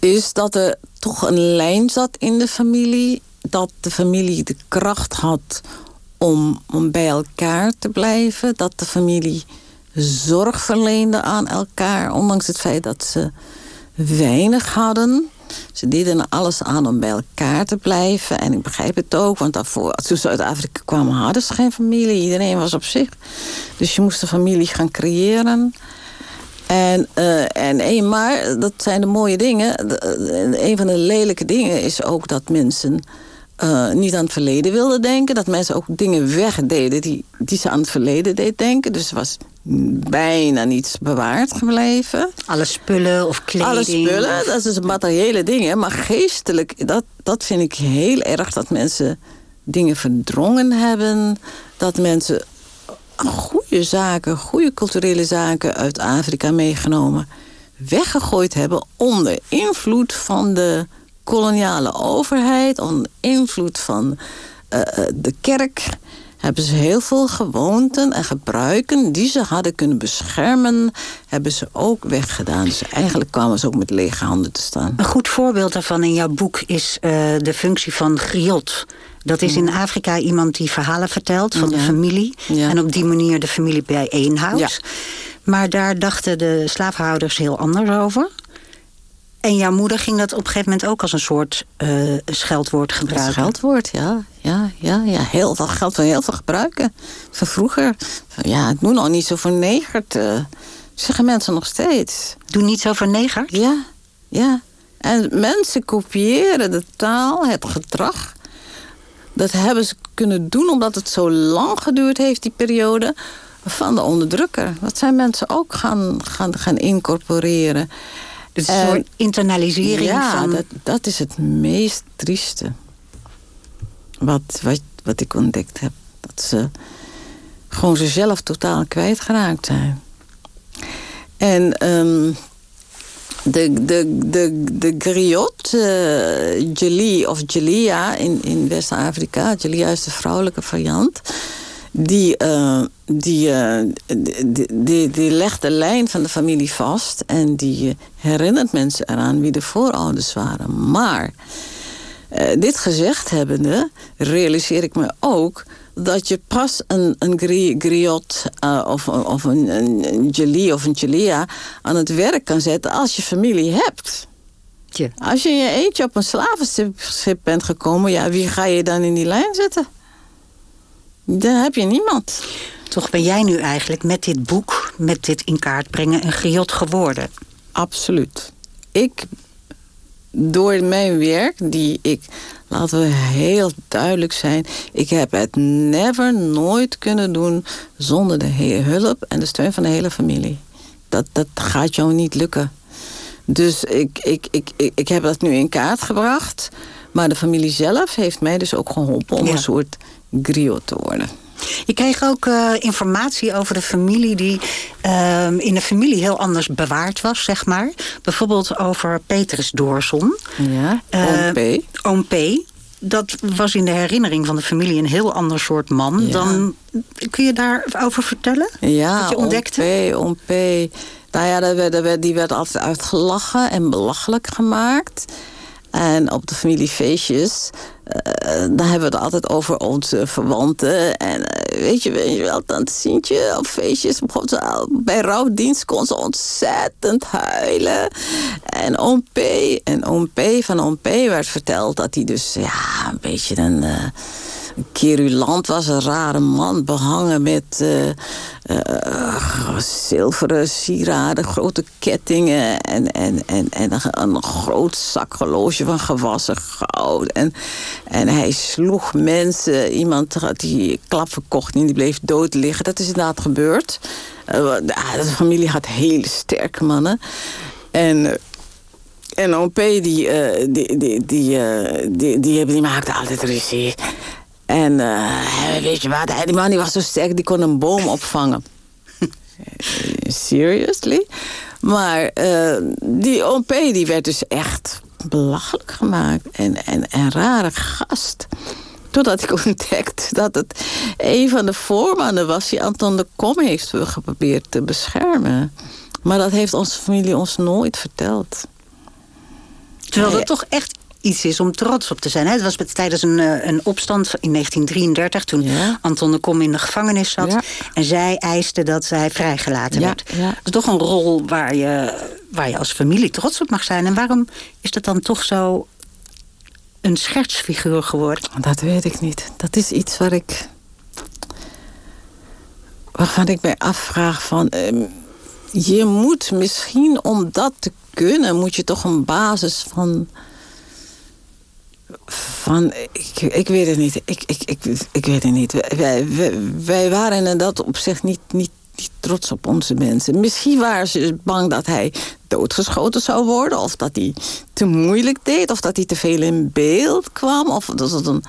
is dat er toch een lijn zat in de familie. Dat de familie de kracht had om, om bij elkaar te blijven. Dat de familie zorg verleende aan elkaar. Ondanks het feit dat ze weinig hadden. Ze deden alles aan om bij elkaar te blijven. En ik begrijp het ook, want daarvoor, toen ze uit Afrika kwamen... hadden ze geen familie. Iedereen was op zich. Dus je moest een familie gaan creëren... En, uh, en een, maar dat zijn de mooie dingen. De, een van de lelijke dingen is ook dat mensen uh, niet aan het verleden wilden denken. Dat mensen ook dingen wegdeden die, die ze aan het verleden deed denken. Dus er was bijna niets bewaard gebleven. Alle spullen of kleding. Alle spullen, dat is dus materiële dingen. Maar geestelijk, dat, dat vind ik heel erg. Dat mensen dingen verdrongen hebben. Dat mensen goede zaken, goede culturele zaken uit Afrika meegenomen. Weggegooid hebben onder invloed van de koloniale overheid. Onder invloed van uh, de kerk. Hebben ze heel veel gewoonten en gebruiken die ze hadden kunnen beschermen. Hebben ze ook weggedaan. Dus eigenlijk kwamen ze ook met lege handen te staan. Een goed voorbeeld daarvan in jouw boek is uh, de functie van griot. Dat is in Afrika iemand die verhalen vertelt van de familie. En op die manier de familie bijeenhoudt. Ja. Maar daar dachten de slaafhouders heel anders over. En jouw moeder ging dat op een gegeven moment ook als een soort uh, scheldwoord gebruiken. Scheldwoord, ja. Ja, ja, ja. Heel veel geld van heel veel gebruiken. Van vroeger. Ja, doe nog niet zo vernegerd. Uh, zeggen mensen nog steeds. Doe niet zo vernegerd? Ja, ja. En mensen kopiëren de taal, het gedrag dat hebben ze kunnen doen omdat het zo lang geduurd heeft, die periode van de onderdrukker. Dat zijn mensen ook gaan, gaan, gaan incorporeren. Dus een soort internalisering ja, van... dat, dat is het meest trieste. Wat, wat, wat ik ontdekt heb. Dat ze gewoon zichzelf totaal kwijtgeraakt zijn. En um, de, de, de, de griot, uh, of Jelia in, in West-Afrika... Jelia is de vrouwelijke variant... die, uh, die, uh, die, die, die, legt de lijn van de familie vast en die herinnert mensen eraan wie de voorouders waren. Maar uh, dit gezegd hebbende, realiseer ik me ook dat je pas een, een griot of, of een, een, of een gelia aan het werk kan zetten als je familie hebt. Als je in je eentje op een slavenschip bent gekomen, ja, wie ga je dan in die lijn zetten? Dan heb je niemand. Toch ben jij nu eigenlijk met dit boek, met dit in kaart brengen, een griot geworden? Absoluut. Ik, door mijn werk, die ik, laten we heel duidelijk zijn, ik heb het never, nooit kunnen doen zonder de hulp en de steun van de hele familie. Dat, dat gaat jou niet lukken. Dus ik, ik, ik, ik, ik heb dat nu in kaart gebracht. Maar de familie zelf heeft mij dus ook geholpen om Ja. een soort griot te worden. Je kreeg ook eh, informatie over de familie die ehm, in de familie heel anders bewaard was, zeg maar. Bijvoorbeeld over Petrus Doorson. Ja, Eh, oom P. Dat was in de herinnering van de familie een heel ander soort man Ja. dan. Kun je daarover vertellen? Ja, Wat je ontdekte? Oom P. Nou ja, die werd altijd uitgelachen en belachelijk gemaakt. En op de familiefeestjes, eh, daar hebben we het altijd over onze verwanten. En eh, weet, je, weet je wel, tante Sientje op feestjes, begon bij rouwdienst kon ze ontzettend huilen. En oom P, en oom P van oom P werd verteld dat hij dus ja, een beetje een... eh, querulant was, een rare man, behangen met eh, eh, zilveren sieraden, grote kettingen en, en, en, en een, groot zakhorloge van gewassen goud. En, en hij sloeg mensen. Iemand had die klap verkocht en die bleef dood liggen. Dat is inderdaad gebeurd. Eh, de familie had hele sterke mannen. En... eh, en OP, die, eh, die, die, die, eh, die, die, die maakte altijd ruzie. En eh, weet je wat, die man die was zo sterk, die kon een boom opvangen. Seriously? Maar eh, die OP die werd dus echt belachelijk gemaakt. En, en een rare gast. Totdat ik ontdekte dat het een van de voormannen was... die Anton de Kom heeft geprobeerd te beschermen. Maar dat heeft onze familie ons nooit verteld. Terwijl dat toch echt iets is om trots op te zijn. Hè? Het was tijdens een, eh, een opstand in 1933... toen Ja. Anton de Kom in de gevangenis zat. Ja. En zij eiste dat zij vrijgelaten Ja, werd. Dat is toch een rol waar je, waar je als familie trots op mag zijn. En waarom is dat dan toch zo een schertsfiguur geworden? Dat weet ik niet. Dat is iets waar ik. waarvan ik mij afvraag van. ehm, je moet misschien om dat te kunnen, moet je toch een basis van. Van, ik, ik weet het niet. Ik, ik, ik, ik weet het niet. Wij, wij, wij waren in dat opzicht niet, niet, niet trots op onze mensen. Misschien waren ze bang dat hij doodgeschoten zou worden. Of dat hij te moeilijk deed. Of dat hij te veel in beeld kwam. Of dat het een,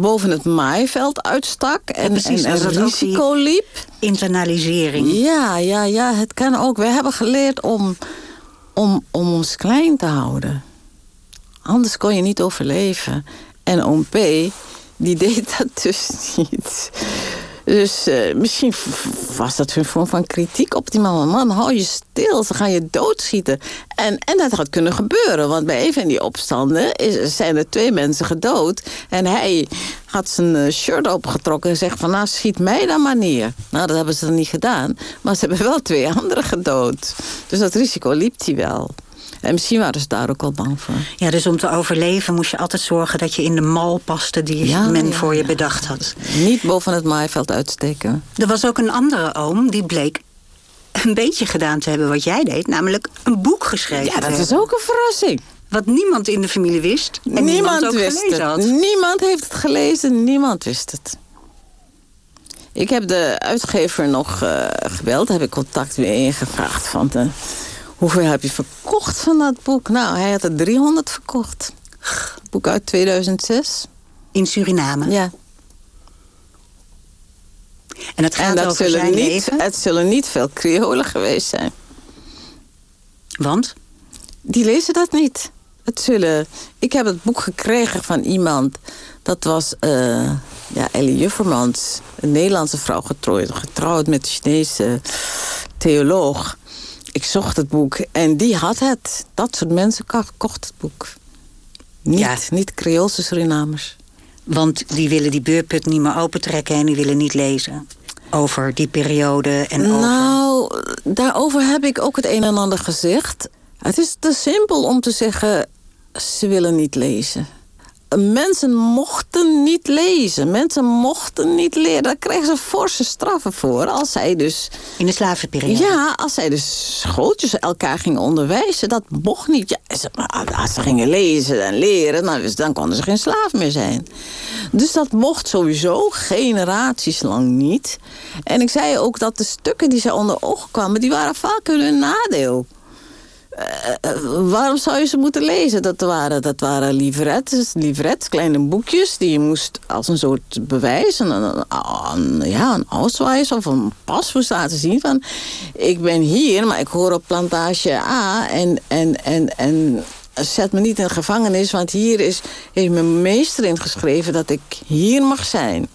boven het maaiveld uitstak. En, precies, en, risico liep. Internalisering. Ja, ja, ja, het kan ook. We hebben geleerd om, om, om ons klein te houden. Anders kon je niet overleven. En oom P, die deed dat dus niet. Dus eh, misschien was dat een vorm van kritiek op die man. Man, hou je stil, ze gaan je doodschieten. En, en dat had kunnen gebeuren, want bij een van die opstanden is, zijn er twee mensen gedood. En hij had zijn eh, shirt opengetrokken en zegt van... nou, schiet mij dan maar neer. Nou, dat hebben ze dan niet gedaan. Maar ze hebben wel twee anderen gedood. Dus dat risico liep hij wel. En misschien waren ze daar ook al bang voor. Ja, dus om te overleven moest je altijd zorgen dat je in de mal paste die Ja, men ja, voor je ja. bedacht had. Niet boven het maaiveld uitsteken. Er was ook een andere oom die bleek een beetje gedaan te hebben wat jij deed, namelijk een boek geschreven. Ja, dat is ook een verrassing. Wat niemand in de familie wist. En niemand, niemand ook wist gelezen het. had. Niemand heeft het gelezen, niemand wist het. Ik heb de uitgever nog eh, gebeld, heb ik contact mee ingevraagd. Van de, hoeveel heb je verkocht van dat boek? Nou, hij had er 300 verkocht. Boek uit 2006. In Suriname. Ja. En het gaat En dat over zullen, zijn niet, leven. het zullen niet veel Creolen geweest zijn. Want? Die lezen dat niet. Het zullen, ik heb het boek gekregen van iemand. Dat was eh, Ja, Ellie Juffermans, een Nederlandse vrouw getrouwd, getrouwd met een Chinese theoloog. Ik zocht het boek en die had het. Dat soort mensen kocht het boek. Niet, Ja. niet Creoolse Surinamers. Want die willen die beurput niet meer opentrekken en die willen niet lezen. Over die periode en over... Nou, daarover heb ik ook het een en ander gezegd. Het is te simpel om te zeggen, ze willen niet lezen. Mensen mochten niet lezen. Mensen mochten niet leren. Daar kregen ze forse straffen voor. Als zij dus, In de slavenperiode. ja, als zij dus schooltjes elkaar gingen onderwijzen. Dat mocht niet. Ja, ze- als ze gingen lezen en leren, dan konden ze geen slaaf meer zijn. Dus dat mocht sowieso generaties lang niet. En ik zei ook dat de stukken die ze onder ogen kwamen... die waren vaak hun nadeel. Eh, eh, waarom zou je ze moeten lezen? Dat waren, dat waren livrets, kleine boekjes... die je moest als een soort bewijs, een, een, ja, een ausweis of een pas moest laten zien... van ik ben hier, maar ik hoor op plantage A... en, en, en, en zet me niet in gevangenis... want hier is, heeft mijn meester ingeschreven dat ik hier mag zijn...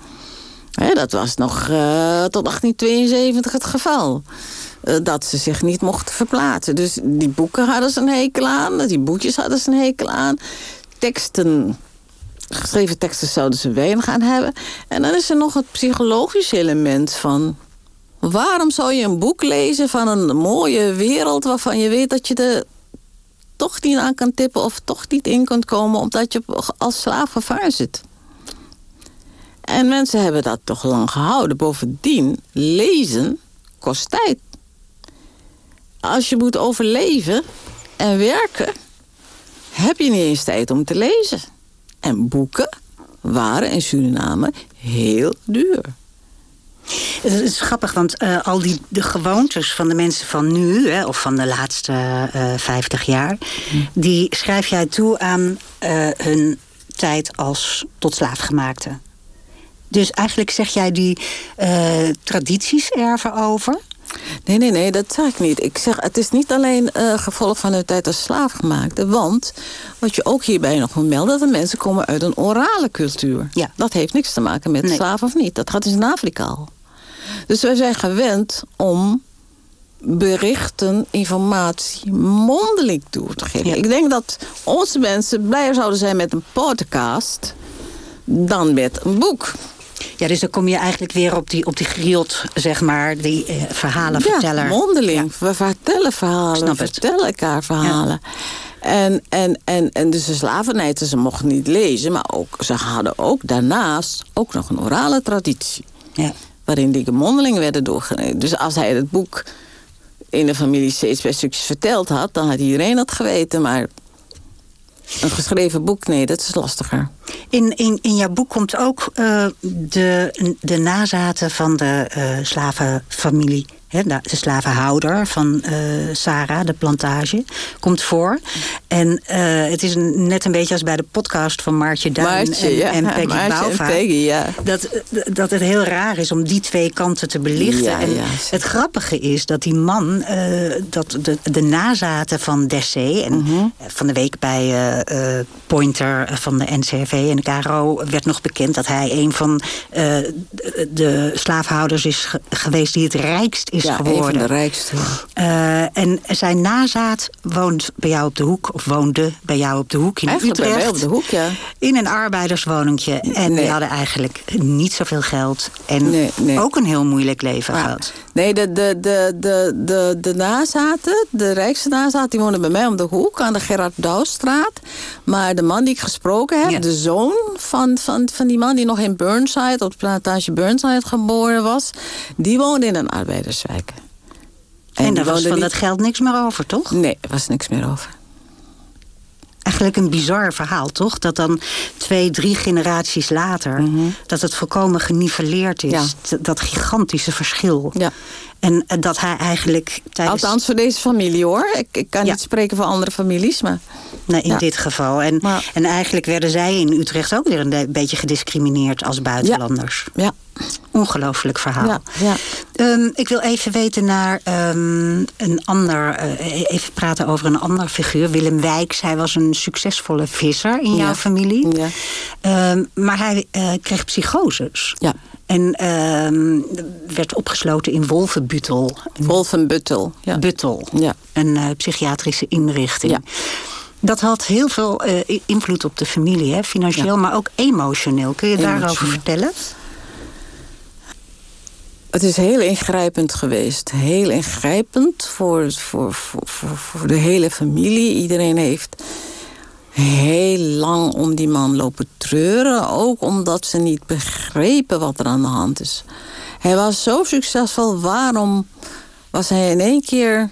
Dat was nog eh, tot 1872 het geval. Eh, dat ze zich niet mochten verplaatsen. Dus die boeken hadden ze een hekel aan. Die boekjes hadden ze een hekel aan. Teksten, geschreven teksten zouden ze weinig aan hebben. En dan is er nog het psychologische element van... waarom zou je een boek lezen van een mooie wereld... waarvan je weet dat je er toch niet aan kan tippen... of toch niet in kunt komen omdat je als slaaf gevaar zit? En mensen hebben dat toch lang gehouden. Bovendien, lezen kost tijd. Als je moet overleven en werken, heb je niet eens tijd om te lezen. En boeken waren in Suriname heel duur. Het is grappig, want eh, al die de gewoontes van de mensen van nu, hè, of van de laatste eh 50 jaar, die schrijf jij toe aan eh, hun tijd als tot slaafgemaakte. Dus eigenlijk zeg jij die tradities erven over. Nee, nee, nee, dat zeg ik niet. Ik zeg, het is niet alleen eh, gevolg van hun tijd als slaafgemaakte. Want, wat je ook hierbij nog moet melden... dat de mensen komen uit een orale cultuur. Ja. Dat heeft niks te maken met Nee. slaaf of niet. Dat gaat dus in Afrika al. Dus wij zijn gewend om berichten, informatie mondeling door te geven. Ja. Ik denk dat onze mensen blijer zouden zijn met een podcast... dan met een boek. Ja, dus dan kom je eigenlijk weer op die, op die griot, zeg maar, die eh, verhalenverteller. Ja, mondeling. We vertellen verhalen, Snap we vertellen elkaar verhalen. En, en, en, en dus de slavernijden, ze mochten niet lezen... maar ook, ze hadden ook daarnaast ook nog een orale traditie... Ja. waarin die mondelingen werden doorgereden. Dus als hij het boek in de familie steeds bij stukjes verteld had... dan had iedereen dat geweten, maar... Een geschreven boek, nee, dat is lastiger. In, in, in jouw boek komt ook eh, de, de nazaten van de eh, slavenfamilie. Hè, de, de slavenhouder van eh, Sarah, de plantage, komt voor. En eh, het is een, net een beetje als bij de podcast van Maartje Duin Maartje, en, ja. en Peggy Maartje en Bouwvaart. Peggy, ja. Dat, dat het heel raar is om die twee kanten te belichten. Ja, en het grappige is dat die man, eh, dat de, de nazaten van Dessé... en Mhm. van de week bij Pointer van de NCRV en de KRO... werd nog bekend dat hij een van de, de slaafhouders is ge- geweest... die het rijkst is ja, een van de rijkste. Eh, en zijn nazaat woont bij jou op de hoek... of woonde bij jou op de hoek in Eigenlijk bij mij op de hoek, ja. In een arbeiderswoningje. En Nee. die hadden eigenlijk niet zoveel geld. En Nee, nee. ook een heel moeilijk leven Ja. gehad. Nee, de, de, de, de, de, de nazaten, de rijkste nazaten, die wonen bij mij om de hoek aan de Gerard Douwstraat. Maar de man die ik gesproken heb, Ja. de zoon van, van, van die man die nog in Burnside, op de plantage Burnside geboren was, die woonde in een arbeiderswijk. En, daar was van niet- dat geld niks meer over, toch? Nee, er was niks meer over. Eigenlijk een bizar verhaal, toch? Dat dan twee, drie generaties later... dat het volkomen geniveleerd is. Mhm. Ja. Dat gigantische verschil. Ja. En eh, dat hij eigenlijk tijdens... Althans voor deze familie hoor. Ik, ik kan Ja. niet spreken voor andere families, maar... Nee, in Ja. dit geval. En, Maar- en eigenlijk werden zij in Utrecht ook weer een beetje gediscrimineerd als buitenlanders. Ja, Ongelooflijk verhaal. ja, ja. Ehm, ik wil even weten naar ehm, een ander. eh, even praten over een ander figuur. Willem Wijks. Hij was een succesvolle visser in jouw familie. Ja. Ehm, maar hij eh, kreeg psychoses. Ja. En ehm, werd opgesloten in Wolvenbuttel. Wolfenbuttel. Ja. Buttel. Ja. Een eh, psychiatrische inrichting. Ja. Dat had heel veel eh, invloed op de familie, hè? financieel, Ja. maar ook emotioneel. Kun je daarover vertellen? Het is heel ingrijpend geweest. Heel ingrijpend voor, voor, voor, voor de hele familie. Iedereen heeft heel lang om die man lopen treuren. Ook omdat ze niet begrepen wat er aan de hand is. Hij was zo succesvol. Waarom was hij in één keer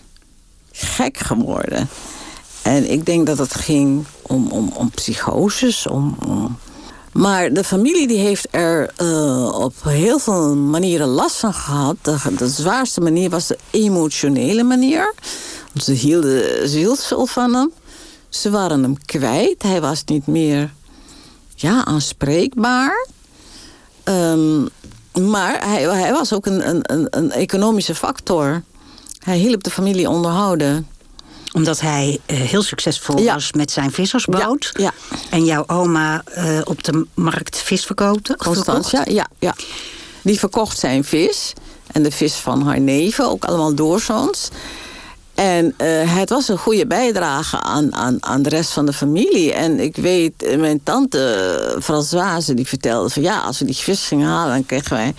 gek geworden? En ik denk dat het ging om, om, om psychoses, om, maar de familie die heeft er eh, op heel veel manieren last van gehad. De, de zwaarste manier was de emotionele manier. Ze hielden zielsveel van hem. Ze waren hem kwijt. Hij was niet meer ja, aanspreekbaar. Ehm, maar hij, hij was ook een, een, een, economische factor. Hij hielp de familie onderhouden. Omdat hij eh, heel succesvol Ja. was met zijn vissersboot. Ja, ja. En jouw oma eh, op de markt vis verkoopte. Constantia, ja, ja. Die verkocht zijn vis. En de vis van haar neven, ook allemaal doorzoons. En eh, het was een goede bijdrage aan, aan, aan de rest van de familie. En ik weet, eh, mijn tante eh, Françoise, die vertelde van... ja, als we die vis gingen halen, dan kregen wij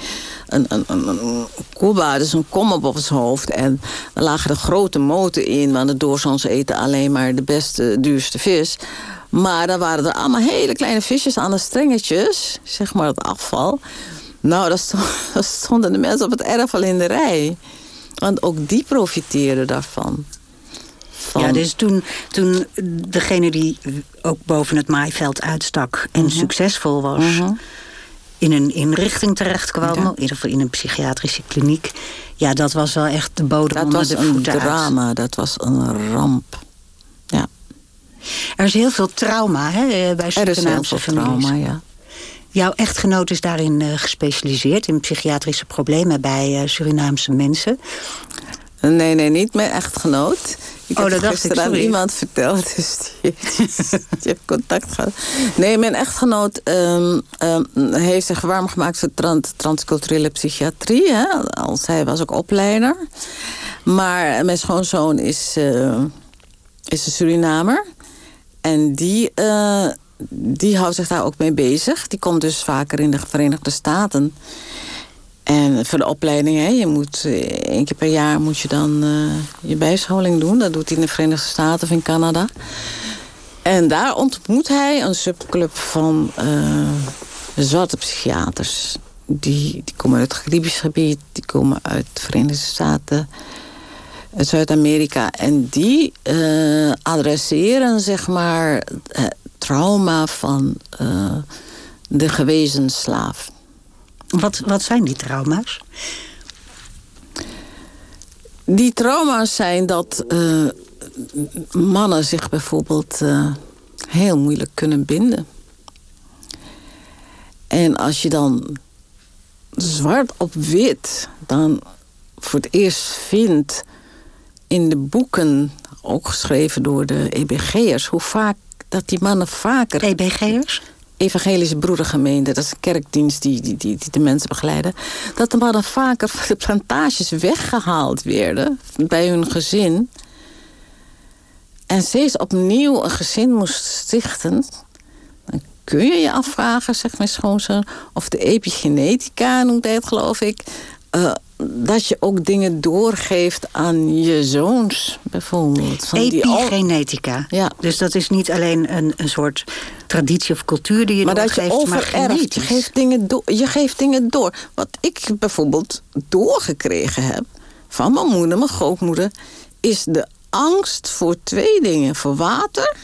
een, een, een, koeba, dus een kom op ons hoofd. En dan lagen er grote moten in, want de doorzoons eten alleen maar de beste, duurste vis. Maar dan waren er allemaal hele kleine visjes aan de strengetjes, zeg maar het afval. Nou, dat stonden de mensen op het erf al in de rij. Want ook die profiteerden daarvan. Van- Ja, dus toen, toen degene die ook boven het maaiveld uitstak en Mhm. succesvol was, in een inrichting terechtkwam, Ja. in ieder geval in een psychiatrische kliniek, ja, dat was wel echt de bodem dat onder was de een voeten uit. drama, dat was een ramp. Ja, Er is heel veel trauma hè, bij er is heel veel families. trauma, ja. Jouw echtgenoot is daarin eh, gespecialiseerd in psychiatrische problemen bij eh, Surinaamse mensen. Nee, nee, niet mijn echtgenoot. Ik Oh, heb dat het dacht ik, aan iemand verteld, dus die, die heeft contact gehad. Nee, mijn echtgenoot ehm, ehm, heeft zich warm gemaakt voor trans, transculturele psychiatrie. Hè? Als hij was ook opleider. Maar mijn schoonzoon is, eh, is een Surinamer. En die, die houdt zich daar ook mee bezig. Die komt dus vaker in de Verenigde Staten. En voor de opleiding, hè, je moet eh, één keer per jaar moet je dan eh, je bijscholing doen. Dat doet hij in de Verenigde Staten of in Canada. En daar ontmoet hij een subclub van eh, zwarte psychiaters. Die, die komen uit het Caribisch gebied, die komen uit de Verenigde Staten, uit Zuid-Amerika. En die adresseren, zeg maar, trauma van eh, de gewezen slaaf. Wat, wat zijn die trauma's? Die trauma's zijn dat eh, mannen zich bijvoorbeeld eh, heel moeilijk kunnen binden. En als je dan zwart op wit dan voor het eerst vindt in de boeken, ook geschreven door de EBG'ers, hoe vaak dat die mannen vaker EBG'ers? Evangelische Broedergemeente, dat is een kerkdienst die, die, die, die de mensen begeleiden, dat de mannen vaker van de plantages weggehaald werden bij hun gezin. En steeds opnieuw een gezin moest stichten. Dan kun je je afvragen, zegt mijn schoonzoon, of de epigenetica, noemt hij het geloof ik, eh, dat je ook dingen doorgeeft aan je zoons, bijvoorbeeld. Van die al- Epigenetica. Ja. Dus dat is niet alleen een, een soort traditie of cultuur die je maar dat je doorgeeft, maar overerft. Je genetisch. geeft, dingen door, je geeft dingen door. Wat ik bijvoorbeeld doorgekregen heb van mijn moeder, mijn grootmoeder, is de angst voor twee dingen: voor water,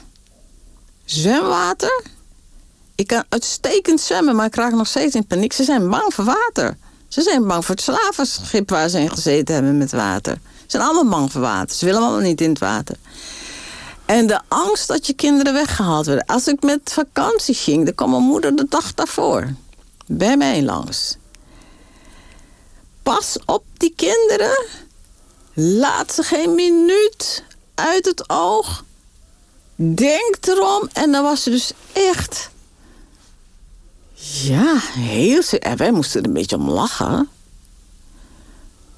zwemwater. Ik kan uitstekend zwemmen, maar ik raak nog steeds in paniek. Ze zijn bang voor water. Ze zijn bang voor het slavenschip waar ze in gezeten hebben met water. Ze zijn allemaal bang voor water. Ze willen allemaal niet in het water. En de angst dat je kinderen weggehaald werden. Als ik met vakantie ging, dan kwam mijn moeder de dag daarvoor bij mij langs. pas op die kinderen. Laat ze geen minuut uit het oog. Denk erom. En dan was ze dus echt... Ja, heel... En wij moesten er een beetje om lachen.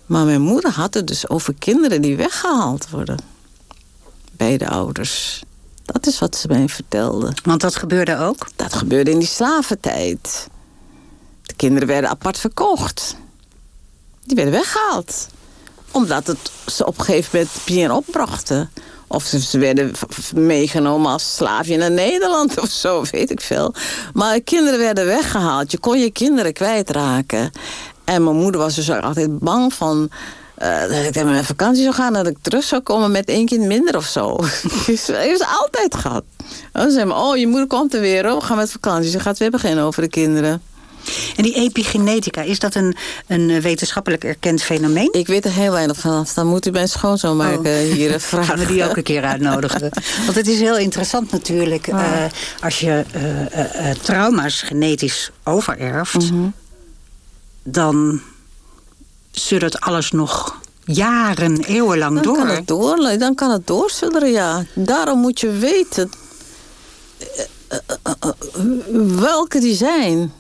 Maar mijn moeder had het dus over kinderen die weggehaald worden. Bij de ouders. Dat is wat ze mij vertelde. Want dat gebeurde ook? Dat gebeurde in die slaventijd. De kinderen werden apart verkocht. Die werden weggehaald. Omdat het ze op een gegeven moment bien opbrachten. Of ze, ze werden meegenomen als slaafje naar Nederland of zo, weet ik veel. Maar de kinderen werden weggehaald. Je kon je kinderen kwijtraken. En mijn moeder was dus altijd bang van... Uh, dat ik met vakantie zou gaan... dat ik terug zou komen met één kind minder of zo. dus heeft altijd gehad. Dan zei oh, je moeder komt er weer. Oh, we gaan met vakantie. Ze gaat weer beginnen over de kinderen. En die epigenetica, is dat een, een wetenschappelijk erkend fenomeen? Ik weet er heel weinig van. Dan moet u bij schoonzoonmaker oh. hier vragen. Gaan we die ook een keer uitnodigen. Want het is heel interessant natuurlijk... Uh, als je uh, trauma's genetisch overerft... Mm dan suddert alles nog jaren, eeuwenlang dan door. Kan het door. Dan kan het doorsudderen, ja. Daarom moet je weten eh, eh, eh, welke die zijn.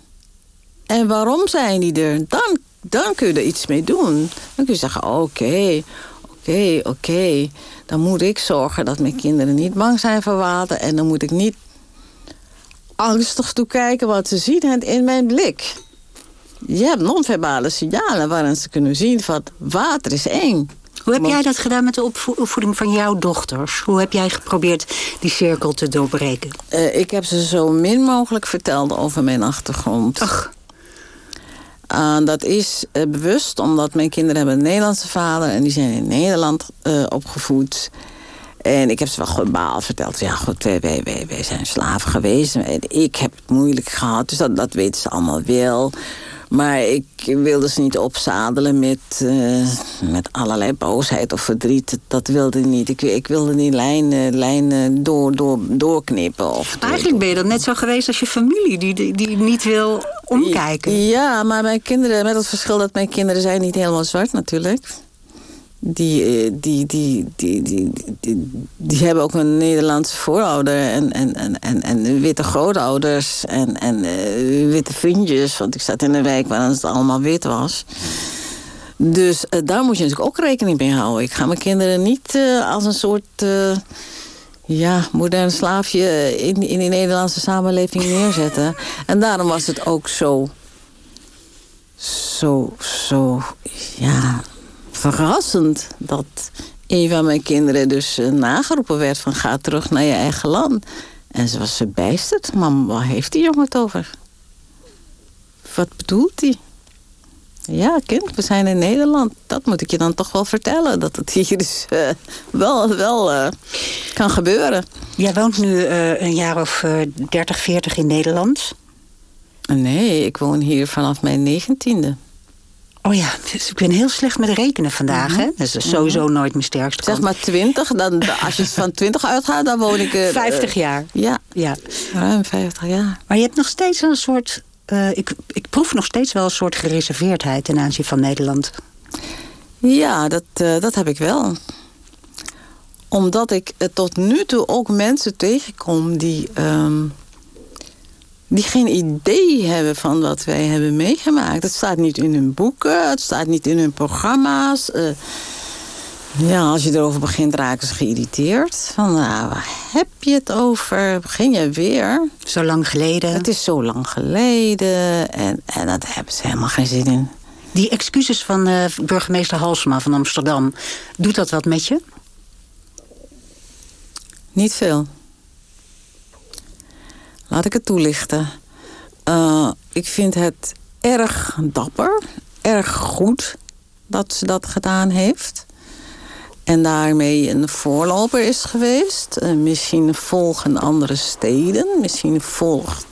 En waarom zijn die er? Dan, dan kun je er iets mee doen. Dan kun je zeggen, oké, oké, oké. Dan moet ik zorgen dat mijn kinderen niet bang zijn voor water. En dan moet ik niet angstig toekijken wat ze zien in mijn blik je hebt non-verbale signalen waarin ze kunnen zien van water is eng. Hoe heb jij dat gedaan met de opvoeding van jouw dochters? Hoe heb jij geprobeerd die cirkel te doorbreken? Uh, ik heb ze zo min mogelijk verteld over mijn achtergrond. Ach. Uh, dat is uh, bewust, omdat mijn kinderen hebben een Nederlandse vader... en die zijn in Nederland uh, opgevoed. En ik heb ze wel globaal verteld. Ja, goed, wij, wij, wij zijn slaven geweest. En ik heb het moeilijk gehad, dus dat, dat weten ze allemaal wel. Maar ik wilde ze niet opzadelen met, uh, met allerlei boosheid of verdriet. Dat wilde ik niet. Ik, ik wilde die lijnen, lijnen door, door, doorknippen. Of Eigenlijk ben je dan net zo geweest als je familie... die, die, die niet wil omkijken. Ja, maar mijn kinderen... met het verschil dat mijn kinderen zijn niet helemaal zwart natuurlijk die, die, die, die, die, die, die, hebben ook een Nederlandse voorouder en, en, en, en, witte grootouders en, en witte vriendjes. Want ik zat in een wijk waar het allemaal wit was. Dus daar moet je natuurlijk ook rekening mee houden. Ik ga mijn kinderen niet als een soort ja, modern slaafje in, in die Nederlandse samenleving neerzetten. En daarom was het ook zo, zo, zo, ja, verrassend dat een van mijn kinderen dus uh, nageroepen werd van ga terug naar je eigen land. En ze was verbijsterd. Mam, waar heeft die jongen het over? Wat bedoelt hij? Ja, kind, we zijn in Nederland. Dat moet ik je dan toch wel vertellen. Dat het hier dus uh, wel, wel uh, kan gebeuren. Jij woont nu een jaar of 30, 40 in Nederland? Nee, ik woon hier vanaf mijn negentiende. Oh ja, dus ik ben heel slecht met rekenen vandaag. Mm -hmm. hè? Dat is sowieso mm nooit mijn sterkste Zeg maar 20, dan, als je van 20 uitgaat, dan woon ik... Uh, 50 jaar. Ja, ja, ruim 50 jaar. Maar je hebt nog steeds een soort... Uh, ik, ik proef nog steeds wel een soort gereserveerdheid ten aanzien van Nederland. Ja, dat, uh, dat heb ik wel. Omdat ik tot nu toe ook mensen tegenkom die... Um, die geen idee hebben van wat wij hebben meegemaakt. Het staat niet in hun boeken, het staat niet in hun programma's. Uh, ja, als je erover begint, raken ze geïrriteerd. Van, nou, waar heb je het over? Begin je weer? Zo lang geleden. Het is zo lang geleden. En, en dat hebben ze helemaal geen zin in. Die excuses van uh, burgemeester Halsema van Amsterdam... doet dat wat met je? Niet veel. Laat ik het toelichten. Uh, ik vind het erg dapper, erg goed dat ze dat gedaan heeft. En daarmee een voorloper is geweest. Uh, misschien volgen andere steden. Misschien volgt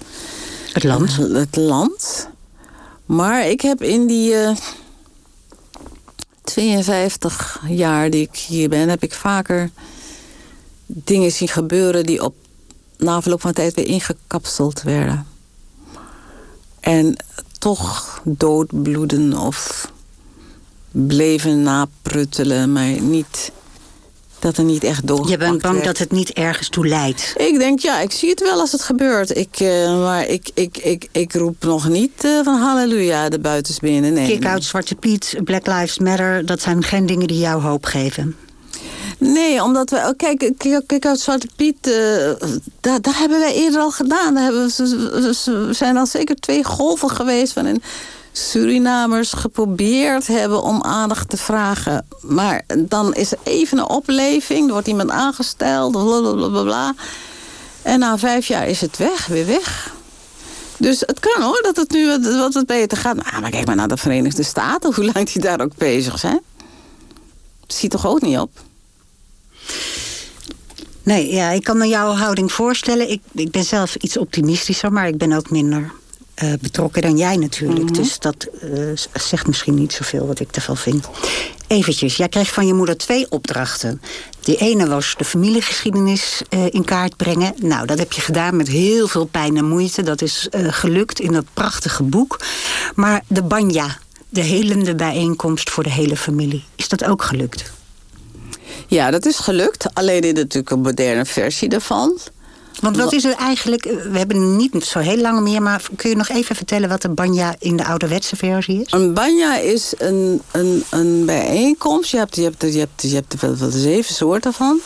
het land. Het land. Maar ik heb in die uh, 52 jaar die ik hier ben... heb ik vaker dingen zien gebeuren die op na verloop van tijd weer ingekapseld werden. En toch doodbloeden of bleven napruttelen, maar niet dat er niet echt door. Je bent bang dat het niet ergens toe leidt. Ik denk, ja, ik zie het wel als het gebeurt. Ik, uh, maar ik, ik, ik, ik roep nog niet uh, van halleluja de buitens binnen. Nee, Kick-out Zwarte Piet, Black Lives Matter... dat zijn geen dingen die jou hoop geven. Nee, omdat we... Oh, kijk, Kick-out Zwarte Piet... Uh, daar, hebben wij eerder al gedaan. Daar hebben we, zijn al zeker twee golven geweest... een Surinamers geprobeerd hebben om aandacht te vragen. Maar dan is er even een opleving, er wordt iemand aangesteld, blablabla. En na vijf jaar is het weg, weer weg. Dus het kan hoor, dat het nu wat, beter gaat. Maar, maar kijk maar naar de Verenigde Staten, hoe lang die daar ook bezig zijn. Ziet toch ook niet op? Nee, ja, ik kan me jouw houding voorstellen. Ik, ik ben zelf iets optimistischer, maar ik ben ook minder uh, betrokken dan jij natuurlijk. Mhm. Dus dat uh, zegt misschien niet zoveel wat ik ervan vind. Eventjes, jij kreeg van je moeder twee opdrachten. De ene was de familiegeschiedenis uh, in kaart brengen. Nou, dat heb je gedaan met heel veel pijn en moeite. Dat is gelukt in dat prachtige boek. Maar de banja, de helende bijeenkomst voor de hele familie. Is dat ook gelukt? Ja, dat is gelukt. Alleen in natuurlijk een moderne versie daarvan. Want wat is er eigenlijk... Eh, we hebben niet zo heel lang meer... maar kun je nog even vertellen wat een banja in de ouderwetse versie is? Een banja is een, een, een bijeenkomst. Je hebt, je hebt, je hebt, je hebt er wel, zeven soorten van.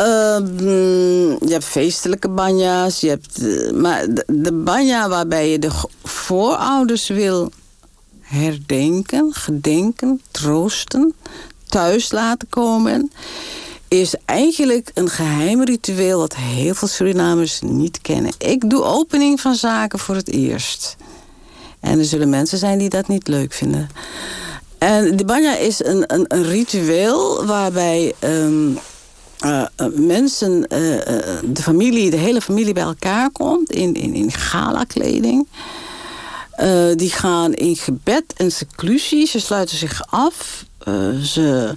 Uh, je hebt feestelijke banja's. Je hebt, eh, maar de, de banja waarbij je de voorouders wil herdenken, gedenken, troosten, thuis laten komen is eigenlijk een geheim ritueel... dat heel veel Surinamers niet kennen. Ik doe opening van zaken voor het eerst. En er zullen mensen zijn die dat niet leuk vinden. En de banja is een, een, een ritueel waarbij... Um, uh, mensen, uh, de familie, de hele familie bij elkaar komt in, in, in gala-kleding. Die gaan in gebed en seclusie. Ze sluiten zich af. ze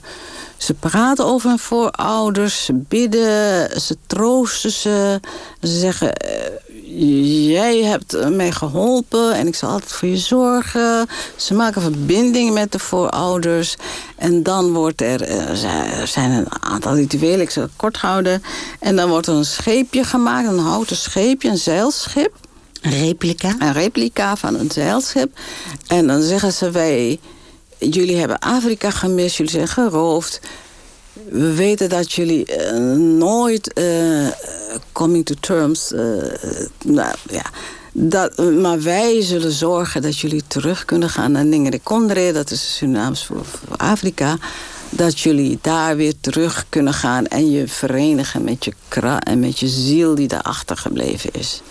ze praten over hun voorouders, ze bidden, ze troosten ze. Ze zeggen, eh, jij hebt mij geholpen en ik zal altijd voor je zorgen. Ze maken verbinding met de voorouders. En dan wordt er, er eh, zijn een aantal rituelen, ik zal het kort houden. En dan wordt er een scheepje gemaakt, een houten scheepje, een zeilschip. Een replica? Een replica van een zeilschip. En dan zeggen ze, wij jullie hebben Afrika gemist, jullie zijn geroofd. We weten dat jullie uh, nooit uh, coming to terms... Uh, nou, ja, dat, maar wij zullen zorgen dat jullie terug kunnen gaan naar Ningere Kondre. Dat is Surinaams voor, voor Afrika dat jullie daar weer terug kunnen gaan en je verenigen met je kra en met je ziel die daar achtergebleven is.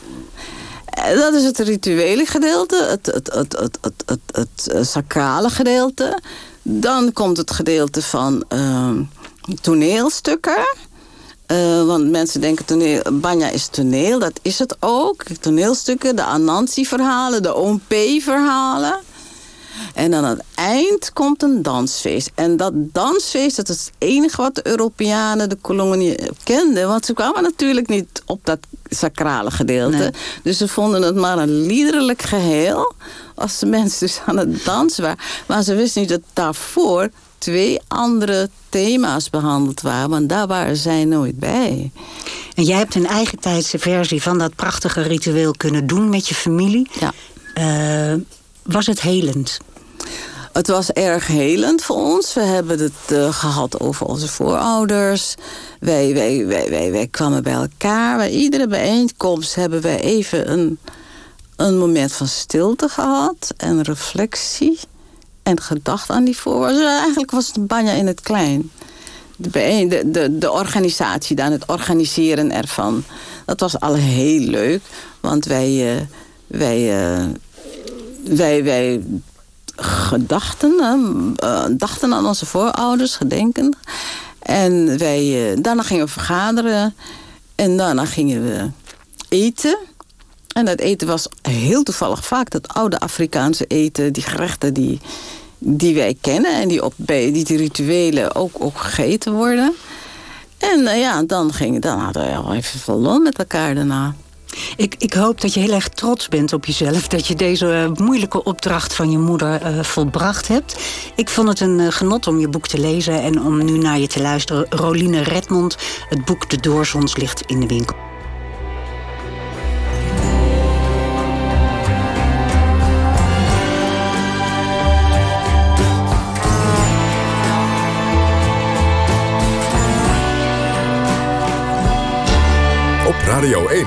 Eh, dat is het rituele gedeelte, het, het, het, het, het, eh, sacrale gedeelte. Dan komt het gedeelte van uh, toneelstukken. Uh, want mensen denken, toneel, Banya is toneel, dat is het ook. Toneelstukken, de Anansi-verhalen, de OMP-verhalen. En aan het eind komt een dansfeest. En dat dansfeest, dat is het enige wat de Europeanen, de koloniën kenden. Want ze kwamen natuurlijk niet op dat sacrale gedeelte. Dus ze vonden het maar een liederlijk geheel. Als de mensen dus aan het dansen waren. Maar ze wisten niet dat daarvoor twee andere thema's behandeld waren. Want daar waren zij nooit bij. En jij hebt een eigen tijdse versie van dat prachtige ritueel kunnen doen met je familie. Ja. Uh, was het helend? Het was erg helend voor ons. We hebben het uh, gehad over onze voorouders. Wij, wij, wij, wij, kwamen bij elkaar. Bij iedere bijeenkomst hebben wij even een, een moment van stilte gehad. En reflectie. En gedacht aan die voorouders. Eigenlijk was het banja in het klein. De, de, de, organisatie dan, het organiseren ervan. Dat was al heel leuk. Want wij... Uh, wij uh, wij, wij gedachten, uh, dachten aan onze voorouders, gedenken. En wij, uh, daarna gingen we vergaderen. En daarna gingen we eten. En dat eten was heel toevallig vaak dat oude Afrikaanse eten. Die gerechten die, die wij kennen. En die, op, die, die rituelen ook, ook gegeten worden. En uh, ja, dan, ging, dan hadden we al even lol met elkaar daarna. Ik, ik hoop dat je heel erg trots bent op jezelf. Dat je deze moeilijke opdracht van je moeder uh, volbracht hebt. Ik vond het een uh, genot om je boek te lezen en om nu naar je te luisteren. Roline Redmond, het boek De Doorzons ligt in de winkel. Op Radio 1,